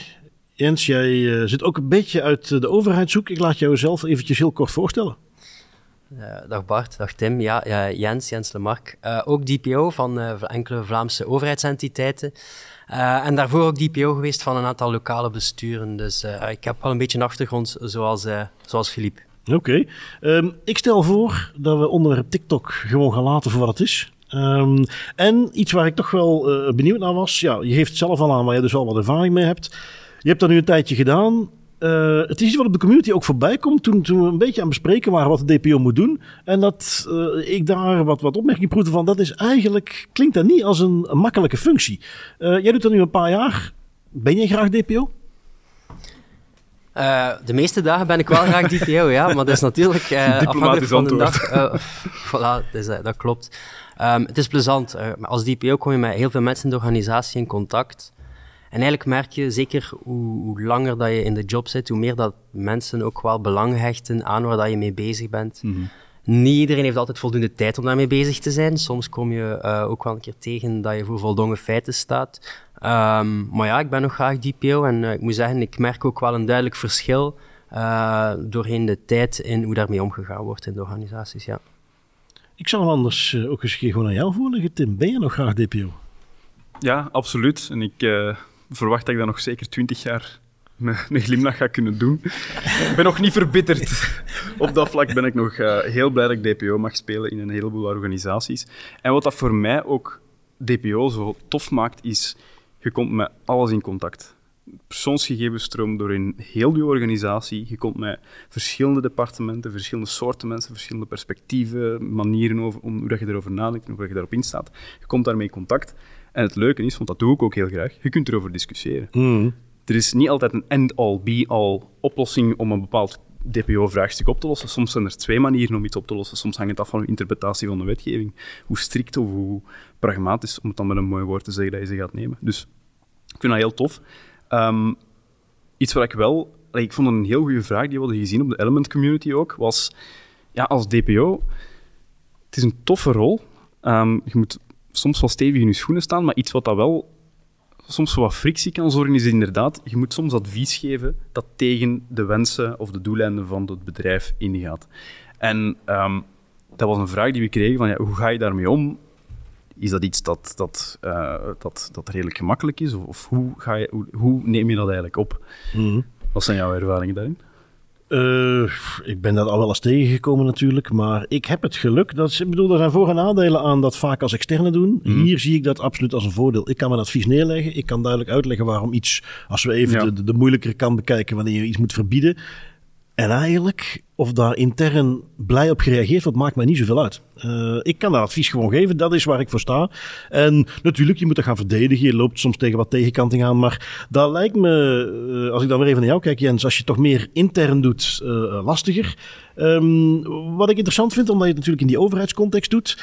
[SPEAKER 1] Jens, jij eh, zit ook een beetje uit eh, de overheidshoek. Ik laat jou zelf eventjes heel kort voorstellen.
[SPEAKER 7] dag Bart, dag Tim. Ja, Jens, Jens Lemark. ook DPO van enkele Vlaamse overheidsentiteiten. en daarvoor ook DPO geweest van een aantal lokale besturen. Dus ik heb wel een beetje een achtergrond zoals, zoals Philippe.
[SPEAKER 1] Oké. Ehm, ik stel voor dat we onderwerp TikTok gewoon gaan laten voor wat het is. Ehm, en iets waar ik toch wel uh, benieuwd naar was. Ja, je geeft het zelf al aan waar je dus al wat ervaring mee hebt. Je hebt dat nu een tijdje gedaan. Uh, het is iets wat op de community ook voorbij komt. Toen, toen we een beetje aan het bespreken waren wat de DPO moet doen. En dat uh, ik daar wat, wat opmerkingen proefde van. Dat is eigenlijk, klinkt dat niet als een, een makkelijke functie. jij doet dat nu een paar jaar. Ben je graag DPO?
[SPEAKER 7] Uh, de meeste dagen ben ik wel graag DPO, ja, maar dat is natuurlijk uh, afhankelijk van de dag. Uh, voilà, dus, dat klopt. Um, het is plezant. als DPO kom je met heel veel mensen in de organisatie in contact. En eigenlijk merk je, zeker hoe, hoe, langer dat je in de job zit, hoe meer dat mensen ook wel belang hechten aan waar dat je mee bezig bent. Mm -hmm. Niet iedereen heeft altijd voldoende tijd om daarmee bezig te zijn. Soms kom je ook wel een keer tegen dat je voor voldongen feiten staat. Um, maar ja, ik ben nog graag DPO en uh, ik moet zeggen, ik merk ook wel een duidelijk verschil uh, doorheen de tijd in hoe daarmee omgegaan wordt in de organisaties. Ja.
[SPEAKER 1] Ik zal hem anders uh, ook eens gewoon aan jou voorleggen, Tim. Ben je nog graag DPO?
[SPEAKER 3] Ja, absoluut. En ik verwacht dat ik dat nog zeker twintig jaar met een glimlach ga kunnen doen. ik ben nog niet verbitterd. Op dat vlak ben ik nog heel blij dat ik DPO mag spelen in een heleboel organisaties. En wat dat voor mij ook DPO zo tof maakt, is je komt met alles in contact. Persoonsgegevens stromen door in heel je organisatie. Je komt met verschillende departementen, verschillende soorten mensen, verschillende perspectieven, manieren over, om hoe dat je erover nadenkt en hoe je daarop instaat. Je komt daarmee in contact. En het leuke is, want dat doe ik ook heel graag, je kunt erover discussiëren.
[SPEAKER 1] Mm.
[SPEAKER 3] Er is niet altijd een end-all, be-all oplossing om een bepaald DPO-vraagstuk op te lossen. Soms zijn er twee manieren om iets op te lossen. Soms hangt het af van je interpretatie van de wetgeving. Hoe strikt of hoe pragmatisch, om het dan met een mooi woord te zeggen, dat je ze gaat nemen. Dus ik vind dat heel tof. Um, iets wat ik wel... Ik vond een heel goede vraag, die we hadden gezien op de Element Community ook, was... Ja, als DPO... Het is een toffe rol. Um, je moet soms wel stevig in je schoenen staan, maar iets wat dat wel soms wat frictie kan zorgen, is inderdaad, je moet soms advies geven dat tegen de wensen of de doeleinden van het bedrijf ingaat. En um, dat was een vraag die we kregen van, ja, hoe ga je daarmee om? Is dat iets dat, dat, uh, dat, dat redelijk gemakkelijk is? Of, of hoe, ga je, hoe, hoe, neem je dat eigenlijk op?
[SPEAKER 1] Mm -hmm.
[SPEAKER 3] Wat zijn jouw ervaringen daarin?
[SPEAKER 1] Uh, ik ben dat al wel eens tegengekomen natuurlijk, maar ik heb het geluk dat, ik bedoel, er zijn voor- en nadelen aan dat vaak als externe doen. Mm. Hier zie ik dat absoluut als een voordeel. Ik kan mijn advies neerleggen, ik kan duidelijk uitleggen waarom iets, als we even ja. de, de moeilijkere kant bekijken, wanneer je iets moet verbieden. En eigenlijk, of daar intern blij op gereageerd wordt, maakt mij niet zoveel uit. Uh, ik kan dat advies gewoon geven, dat is waar ik voor sta. En natuurlijk, je moet dat gaan verdedigen. Je loopt soms tegen wat tegenkanting aan. Maar dat lijkt me, uh, als ik dan weer even naar jou kijk, Jens, als je toch meer intern doet, uh, lastiger. Um, wat ik interessant vind, omdat je het natuurlijk in die overheidscontext doet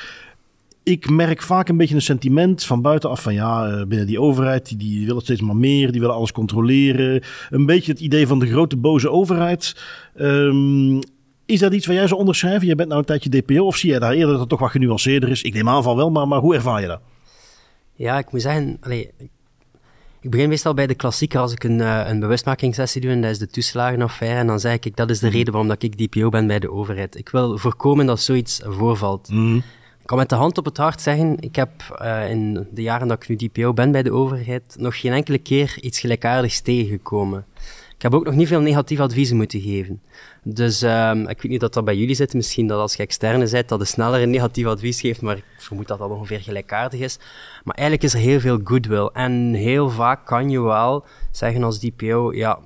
[SPEAKER 1] ik merk vaak een beetje een sentiment van buitenaf van ja, binnen die overheid, die, die willen steeds maar meer, die willen alles controleren. Een beetje het idee van de grote boze overheid. Um, is dat iets waar jij zou onderschrijven? Je bent nou een tijdje DPO of zie je daar eerder dat het toch wat genuanceerder is? Ik neem aan van wel, maar, maar hoe ervaar je dat?
[SPEAKER 7] Ja, ik moet zeggen, allee, ik begin meestal bij de klassieker als ik een, uh, een bewustmakingssessie doe en dat is de toeslagenaffaire en dan zeg ik, dat is de reden waarom dat ik DPO ben bij de overheid. Ik wil voorkomen dat zoiets voorvalt.
[SPEAKER 1] Mm.
[SPEAKER 7] Kan met de hand op het hart zeggen, ik heb uh, in de jaren dat ik nu DPO ben bij de overheid nog geen enkele keer iets gelijkaardigs tegengekomen. Ik heb ook nog niet veel negatieve adviezen moeten geven. Dus um, ik weet niet dat dat bij jullie zit. Misschien dat als je externe bent, dat je sneller een negatief advies geeft, maar ik vermoed dat dat ongeveer gelijkaardig is. Maar eigenlijk is er heel veel goodwill. En heel vaak kan je wel zeggen als DPO, ja,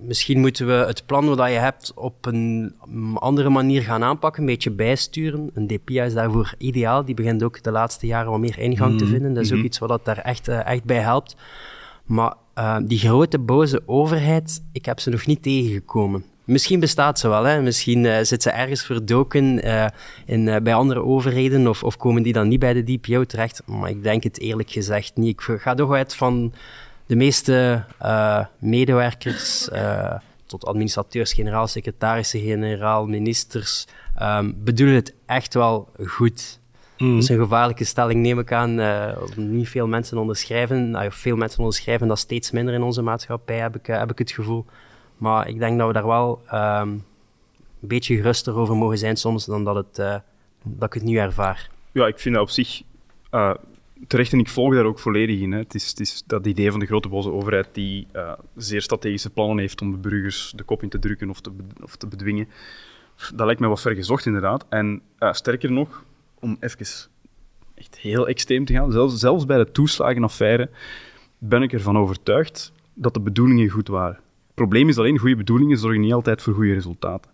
[SPEAKER 7] misschien moeten we het plan dat je hebt op een andere manier gaan aanpakken, een beetje bijsturen. Een DPA is daarvoor ideaal. Die begint ook de laatste jaren wat meer ingang te vinden. Dat is ook iets wat daar echt, uh, echt bij helpt. Maar uh, die grote boze overheid, ik heb ze nog niet tegengekomen. Misschien bestaat ze wel, hè? misschien uh, zit ze ergens verdoken uh, in, bij andere overheden of, of komen die dan niet bij de DPO terecht. Maar ik denk het eerlijk gezegd niet. Ik ga toch uit van de meeste medewerkers, tot administrateurs, generaal, secretarissen, generaal, ministers, um, bedoelen het echt wel goed. Mm. Dat is een gevaarlijke stelling, neem ik aan. Uh, niet veel mensen onderschrijven. Nou, veel mensen onderschrijven dat steeds minder in onze maatschappij, heb ik, uh, heb ik het gevoel. Maar ik denk dat we daar wel um, een beetje geruster over mogen zijn soms dan dat, het, uh, dat ik het nu ervaar.
[SPEAKER 3] Ja, ik vind dat op zich uh, terecht en ik volg daar ook volledig in. Hè. Het, is, het is dat idee van de grote boze overheid die uh, zeer strategische plannen heeft om de burgers de kop in te drukken of te, of te bedwingen. Dat lijkt mij wat ver gezocht, inderdaad. En sterker nog, om even echt heel extreem te gaan, zelfs, zelfs bij de toeslagenaffaire ben ik ervan overtuigd dat de bedoelingen goed waren. Het probleem is alleen, goede bedoelingen zorgen niet altijd voor goede resultaten.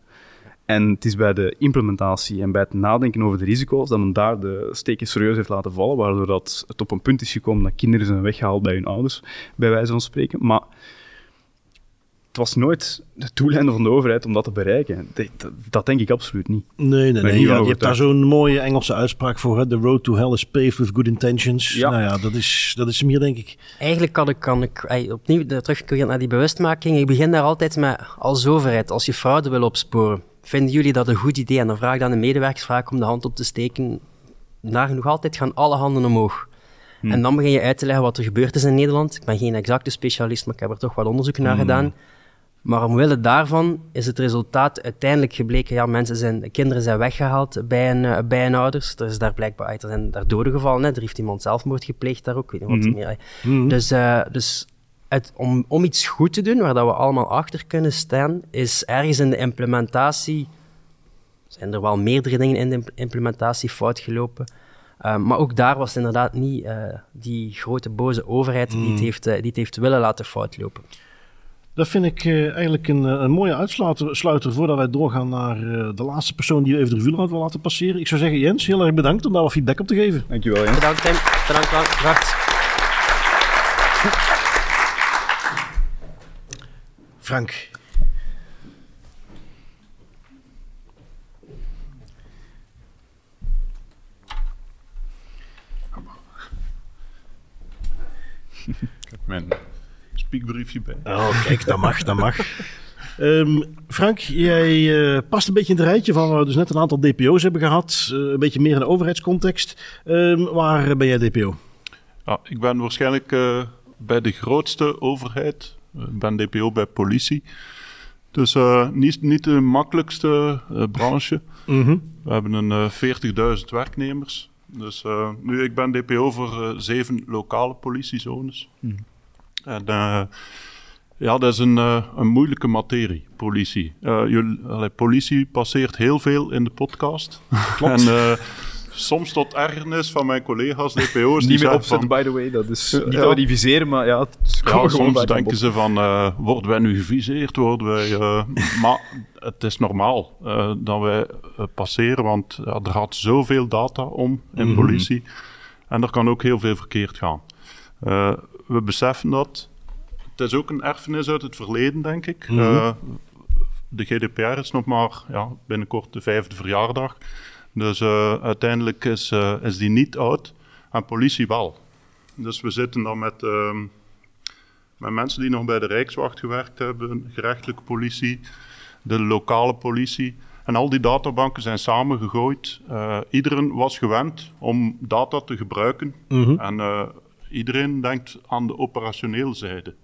[SPEAKER 3] En het is bij de implementatie en bij het nadenken over de risico's dat men daar de steken serieus heeft laten vallen, waardoor dat het op een punt is gekomen dat kinderen zijn weggehaald bij hun ouders, bij wijze van spreken. Maar het was nooit de doeleinde van de overheid om dat te bereiken. Dat, dat, denk ik absoluut niet.
[SPEAKER 1] Nee, nee, nee. Ja, je hebt daar zo'n mooie Engelse uitspraak voor. Hè? The road to hell is paved with good intentions. Ja. Nou ja, dat is, dat is meer, denk ik.
[SPEAKER 7] Eigenlijk kan ik, kan ik opnieuw terugkeren naar die bewustmaking. Ik begin daar altijd met, als overheid, als je fraude wil opsporen, vinden jullie dat een goed idee? En dan vraag ik aan de medewerkers vraag om de hand op te steken. nog altijd gaan alle handen omhoog. Hmm. En dan begin je uit te leggen wat er gebeurd is in Nederland. Ik ben geen exacte specialist, maar ik heb er toch wat onderzoek naar hmm. gedaan. Maar omwille daarvan is het resultaat uiteindelijk gebleken, ja, mensen zijn, kinderen zijn weggehaald bij een, uh, bij een ouders. Er is daar blijkbaar, er zijn daar doden gevallen, hè. er heeft iemand zelfmoord gepleegd daar ook, ik weet niet wat mm meer. Mm Dus, uh, dus om, om iets goed te doen, waar dat we allemaal achter kunnen staan, is ergens in de implementatie, zijn er wel meerdere dingen in de implementatie fout gelopen. Uh, maar ook daar was het inderdaad niet uh, die grote boze overheid die, het mm. heeft, uh, die het heeft willen laten fout lopen.
[SPEAKER 1] Dat vind ik uh, eigenlijk een, een mooie uitsluiter voordat wij doorgaan naar uh, de laatste persoon die we even de revue wil laten passeren. Ik zou zeggen, Jens, heel erg bedankt om daar wat feedback op te geven.
[SPEAKER 3] Dankjewel, Jens.
[SPEAKER 7] Bedankt, Tim. Bedankt, bedankt.
[SPEAKER 1] Frank.
[SPEAKER 2] Ik heb mijn spiekbriefje bij.
[SPEAKER 1] Oh, kijk, dat mag, dat mag. Um, Frank, jij uh, past een beetje in het rijtje van waar we dus net een aantal DPO's hebben gehad. Uh, een beetje meer in de overheidscontext. Um, waar ben jij DPO?
[SPEAKER 2] Ja, ik ben waarschijnlijk uh, bij de grootste overheid. Ik ben DPO bij politie. Dus niet, niet de makkelijkste branche. Mm -hmm. We hebben een 40.000 werknemers. Dus nu, ik ben DPO voor zeven lokale politiezones. Mm. En uh, ja, dat is een, uh, een moeilijke materie, politie. Uh, jullie, allee, politie passeert heel veel in de podcast.
[SPEAKER 3] Klopt.
[SPEAKER 2] en soms tot ergernis van mijn collega's DPO's.
[SPEAKER 3] Niet meer opzetten, by the way. Dat is niet dat we die viseren, maar ja... Het ja
[SPEAKER 2] soms denken ze van, worden wij nu geviseerd? Worden wij... maar het is normaal dat wij passeren, want er gaat zoveel data om in mm -hmm. politie. En er kan ook heel veel verkeerd gaan we beseffen dat. Het is ook een erfenis uit het verleden, denk ik. Mm -hmm. uh, de GDPR is nog maar ja, binnenkort de vijfde verjaardag. Dus uh, uiteindelijk is, uh, is die niet oud en politie wel. Dus we zitten dan met, ehm, met mensen die nog bij de Rijkswacht gewerkt hebben, gerechtelijke politie, de lokale politie. En al die databanken zijn samengegooid. iedereen was gewend om data te gebruiken. Mm -hmm. En iedereen denkt aan de operationele zijde.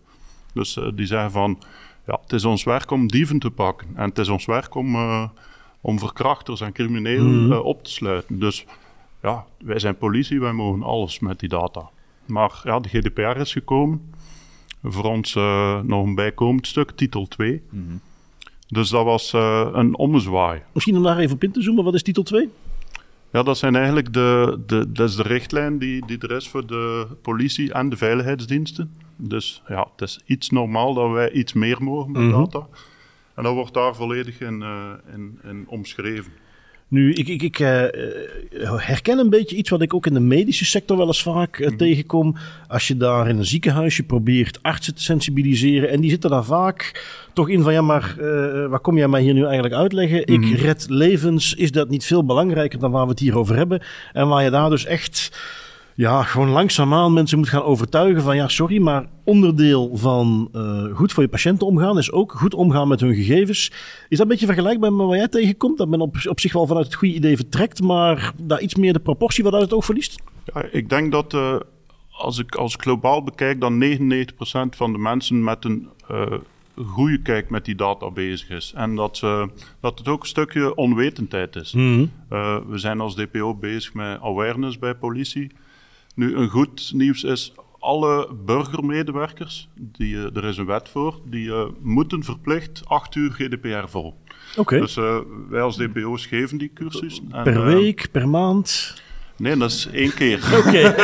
[SPEAKER 2] Dus die zeggen van, ja, het is ons werk om dieven te pakken. En het is ons werk om, om verkrachters en criminelen mm. uh, op te sluiten. Dus ja, wij zijn politie, wij mogen alles met die data. Maar ja, de GDPR is gekomen. Voor ons nog een bijkomend stuk, titel 2. Mm. Dus dat was een ommezwaai.
[SPEAKER 1] Misschien om daar even op in te zoomen, wat is titel 2?
[SPEAKER 2] Ja, dat zijn eigenlijk de, de, dat is de richtlijn die, die er is voor de politie en de veiligheidsdiensten. Dus ja, het is iets normaal dat wij iets meer mogen met mhm. data. En dat wordt daar volledig in, uh, in, in omschreven.
[SPEAKER 1] Nu, ik, ik, ik uh, herken een beetje iets wat ik ook in de medische sector wel eens vaak uh, mm. tegenkom. Als je daar in een ziekenhuisje probeert artsen te sensibiliseren. En die zitten daar vaak toch in van ja, maar uh, waar kom jij mij hier nu eigenlijk uitleggen? Mm. Ik mhm. red levens. Is dat niet veel belangrijker dan waar we het hier over hebben? En waar je daar dus echt ja, gewoon langzaamaan mensen moet gaan overtuigen van ja, sorry, maar onderdeel van uh, goed voor je patiënten omgaan is ook goed omgaan met hun gegevens. Is dat een beetje vergelijkbaar met wat jij tegenkomt? Dat men op, op zich wel vanuit het goede idee vertrekt, maar daar iets meer de proportie wat uit het oog verliest?
[SPEAKER 2] Ja, ik denk dat uh, als ik als globaal bekijk, dan 99% van de mensen met een uh, goede kijk met die data bezig is. En dat, dat het ook een stukje onwetendheid is.
[SPEAKER 1] Mhm.
[SPEAKER 2] Eh, we zijn als DPO bezig met awareness bij politie. Nu, een goed nieuws is, alle burgermedewerkers, die, eh, er is een wet voor, die eh, moeten verplicht 8 uur GDPR vol.
[SPEAKER 1] Oké.
[SPEAKER 2] Dus eh, wij als DPO's geven die cursus. En,
[SPEAKER 1] per week, per maand?
[SPEAKER 2] Nee, dat is één keer.
[SPEAKER 1] Oké.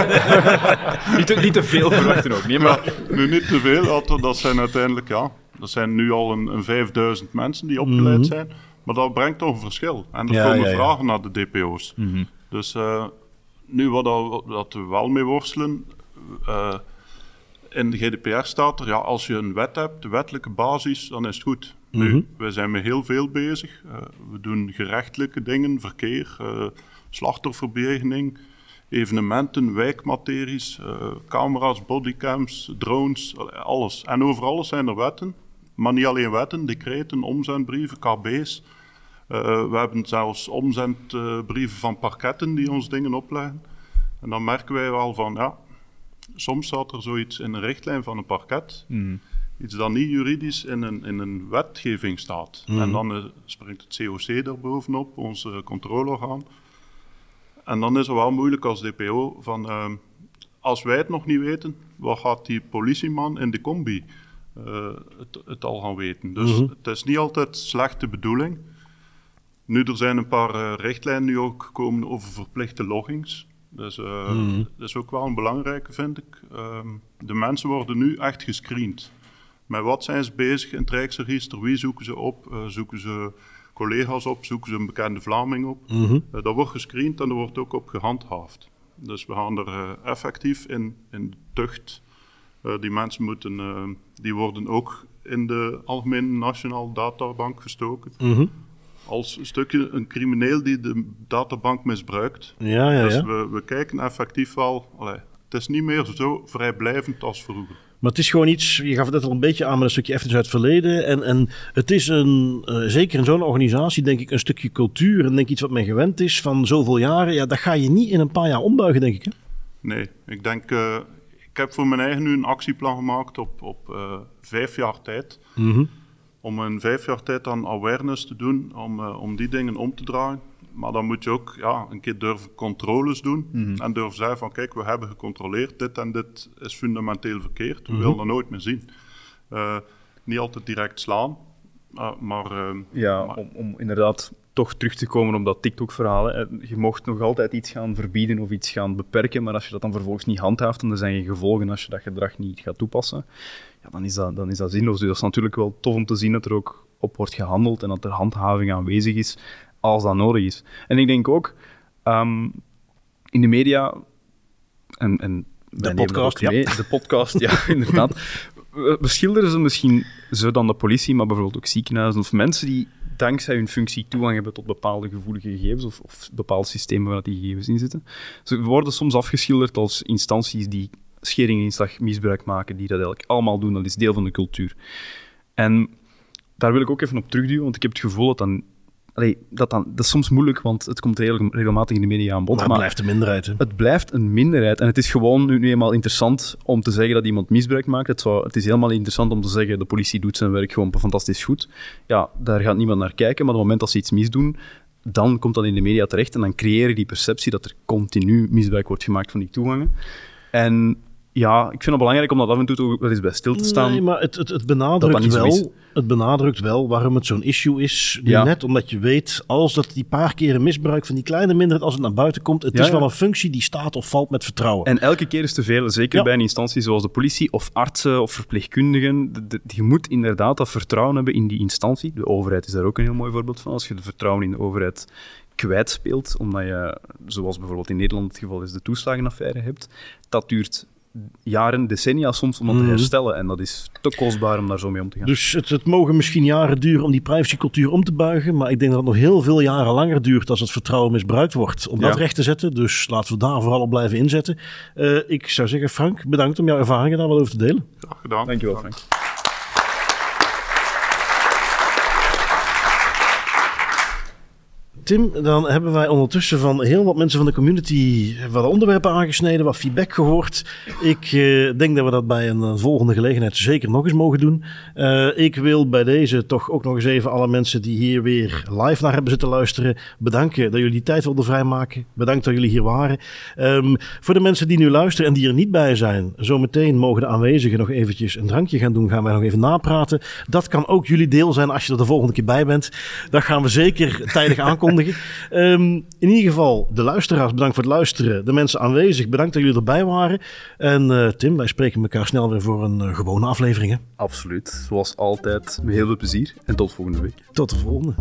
[SPEAKER 3] Niet te, niet te veel verwachten ook, niet, maar...
[SPEAKER 2] nu niet te veel, want dat zijn uiteindelijk, ja, dat zijn nu al een, een 5000 mensen die opgeleid
[SPEAKER 1] Mhm.
[SPEAKER 2] zijn. Maar dat brengt toch een verschil. En er
[SPEAKER 1] Ja,
[SPEAKER 2] komen
[SPEAKER 1] ja, ja.
[SPEAKER 2] vragen naar de DPO's. Dus eh, nu wat dat, we wel mee worstelen, eh, in de GDPR staat er, ja, als je een wet hebt, de wettelijke basis, dan is het goed.
[SPEAKER 1] Mhm.
[SPEAKER 2] Nu, wij zijn met heel veel bezig. Eh, we doen gerechtelijke dingen, verkeer, slachtofferbejegening, evenementen, wijkmateries, camera's, bodycams, drones, alles. En over alles zijn er wetten, maar niet alleen wetten, decreten, omzendbrieven, KB's. Eh, we hebben zelfs omzendbrieven van parketten die ons dingen opleggen. En dan merken wij wel van, ja, soms staat er zoiets in een richtlijn van een parket, iets dat niet juridisch in een, in een wetgeving staat. En dan eh, springt het COC er bovenop, ons eh, controleorgaan. En dan is het wel moeilijk als DPO van, ehm, als wij het nog niet weten, wat gaat die politieman in de combi eh, het, het al gaan weten? Dus het is niet altijd slechte bedoeling. Nu, er zijn een paar eh, richtlijnen nu ook gekomen over verplichte loggings. Dus dat is ook wel een belangrijke, vind ik. Ehm, de mensen worden nu echt gescreend. Met wat zijn ze bezig in het Rijksregister? Wie zoeken ze op? Eh, zoeken ze collega's op? Zoeken ze een bekende Vlaming op?
[SPEAKER 1] Mhm.
[SPEAKER 2] Dat wordt gescreend en er wordt ook op gehandhaafd. Dus we gaan er effectief in, in de tucht. Die mensen moeten, die worden ook in de Algemene Nationaal Databank gestoken.
[SPEAKER 1] Mhm.
[SPEAKER 2] Als een stukje een crimineel die de databank misbruikt.
[SPEAKER 1] Ja, ja,
[SPEAKER 2] Dus
[SPEAKER 1] ja.
[SPEAKER 2] we, we kijken effectief wel. allee, het is niet meer zo vrijblijvend als vroeger.
[SPEAKER 1] Maar het is gewoon iets, je gaf het net al een beetje aan met een stukje even uit het verleden. En, en het is een, eh, zeker in zo'n organisatie, denk ik, een stukje cultuur. En denk ik iets wat men gewend is van zoveel jaren. Ja, dat ga je niet in een paar jaar ombuigen, denk ik. Hè?
[SPEAKER 2] Nee, ik denk. eh, ik heb voor mijn eigen nu een actieplan gemaakt op, op eh, vijf jaar tijd. Om in vijf jaar tijd dan awareness te doen, om, eh, om die dingen om te draaien. Maar dan moet je ook ja, een keer durven controles doen. En durven zeggen van kijk, we hebben gecontroleerd, dit en dit is fundamenteel verkeerd. We willen dat nooit meer zien. Eh, niet altijd direct slaan, eh, maar...
[SPEAKER 3] Ja,
[SPEAKER 2] maar-
[SPEAKER 3] om, om inderdaad toch terug te komen op dat TikTok-verhaal. Je mocht nog altijd iets gaan verbieden of iets gaan beperken, maar als je dat dan vervolgens niet handhaaft, dan zijn je gevolgen als je dat gedrag niet gaat toepassen. Ja, dan is dat, dan is dat zinloos. Dus dat is natuurlijk wel tof om te zien dat er ook op wordt gehandeld en dat er handhaving aanwezig is als dat nodig is. En ik denk ook, ehm, in de media, en, en dat
[SPEAKER 1] podcast, ja.
[SPEAKER 3] de podcast, ja, inderdaad. We, we schilderen ze misschien zo dan de politie, maar bijvoorbeeld ook ziekenhuizen of mensen die dankzij hun functie toegang hebben tot bepaalde gevoelige gegevens of, of bepaalde systemen waar die gegevens in zitten. Ze worden soms afgeschilderd als instanties die schering inslag misbruik maken, die dat eigenlijk allemaal doen. Dat is deel van de cultuur. En daar wil ik ook even op terugduwen, want ik heb het gevoel dat dan... Allee, dat, dan, dat is soms moeilijk, want het komt regel- regelmatig in de media aan bod.
[SPEAKER 1] Maar het blijft de minderheid. Hè?
[SPEAKER 3] Het blijft een minderheid. En het is gewoon nu, nu eenmaal interessant om te zeggen dat iemand misbruik maakt. Het, zou, het is helemaal interessant om te zeggen de politie doet zijn werk gewoon fantastisch goed. Ja, daar gaat niemand naar kijken. Maar op het moment dat ze iets misdoen, dan komt dat in de media terecht. En dan creëer je die perceptie dat er continu misbruik wordt gemaakt van die toegangen. En ja, ik vind het belangrijk om dat af en toe toch wel eens bij stil te staan.
[SPEAKER 1] Nee, maar het, het, het,
[SPEAKER 3] Dat dat
[SPEAKER 1] benadrukt wel, het benadrukt wel waarom het zo'n issue is. Nu
[SPEAKER 3] Ja.
[SPEAKER 1] Net omdat je weet, als dat die paar keren misbruik van die kleine minderheid, als het naar buiten komt, het
[SPEAKER 3] Ja,
[SPEAKER 1] is
[SPEAKER 3] ja.
[SPEAKER 1] wel een functie die staat of valt met vertrouwen.
[SPEAKER 3] En elke keer is te veel, zeker bij een instantie zoals de politie of artsen of verpleegkundigen. De- de- je moet inderdaad dat vertrouwen hebben in die instantie. De overheid is daar ook een heel mooi voorbeeld van. Als je de vertrouwen in de overheid kwijtspeelt, omdat je, zoals bijvoorbeeld in Nederland het geval is, de toeslagenaffaire hebt, dat duurt jaren, decennia soms om dat te
[SPEAKER 1] Mhm.
[SPEAKER 3] herstellen. En dat is te kostbaar om daar zo mee om te gaan.
[SPEAKER 1] Dus het, het mogen misschien jaren duren om die privacycultuur om te buigen. Maar ik denk dat het nog heel veel jaren langer duurt als het vertrouwen misbruikt wordt. Om dat recht te zetten. Dus laten we daar vooral op blijven inzetten. Eh, ik zou zeggen, Frank, bedankt om jouw ervaringen daar wat over te delen.
[SPEAKER 2] Graag gedaan.
[SPEAKER 3] Dankjewel, Frank.
[SPEAKER 1] Tim, dan hebben wij ondertussen van heel wat mensen van de community wat onderwerpen aangesneden, wat feedback gehoord. Ik uh, denk dat we dat bij een volgende gelegenheid zeker nog eens mogen doen. Uh, ik wil bij deze toch ook nog eens even alle mensen die hier weer live naar hebben zitten luisteren, bedanken dat jullie die tijd wilden vrijmaken. Bedankt dat jullie hier waren. Um, voor de mensen die nu luisteren en die er niet bij zijn, zometeen mogen de aanwezigen nog eventjes een drankje gaan doen. Gaan wij nog even napraten. Dat kan ook jullie deel zijn als je er de volgende keer bij bent. Dat gaan we zeker tijdig aankondigen. Um, in ieder geval, de luisteraars, bedankt voor het luisteren. De mensen aanwezig, bedankt dat jullie erbij waren. En uh, Tim, wij spreken elkaar snel weer voor een uh, gewone aflevering. Hè?
[SPEAKER 3] Absoluut. Zoals altijd, met heel veel plezier. En tot volgende week.
[SPEAKER 1] Tot de volgende.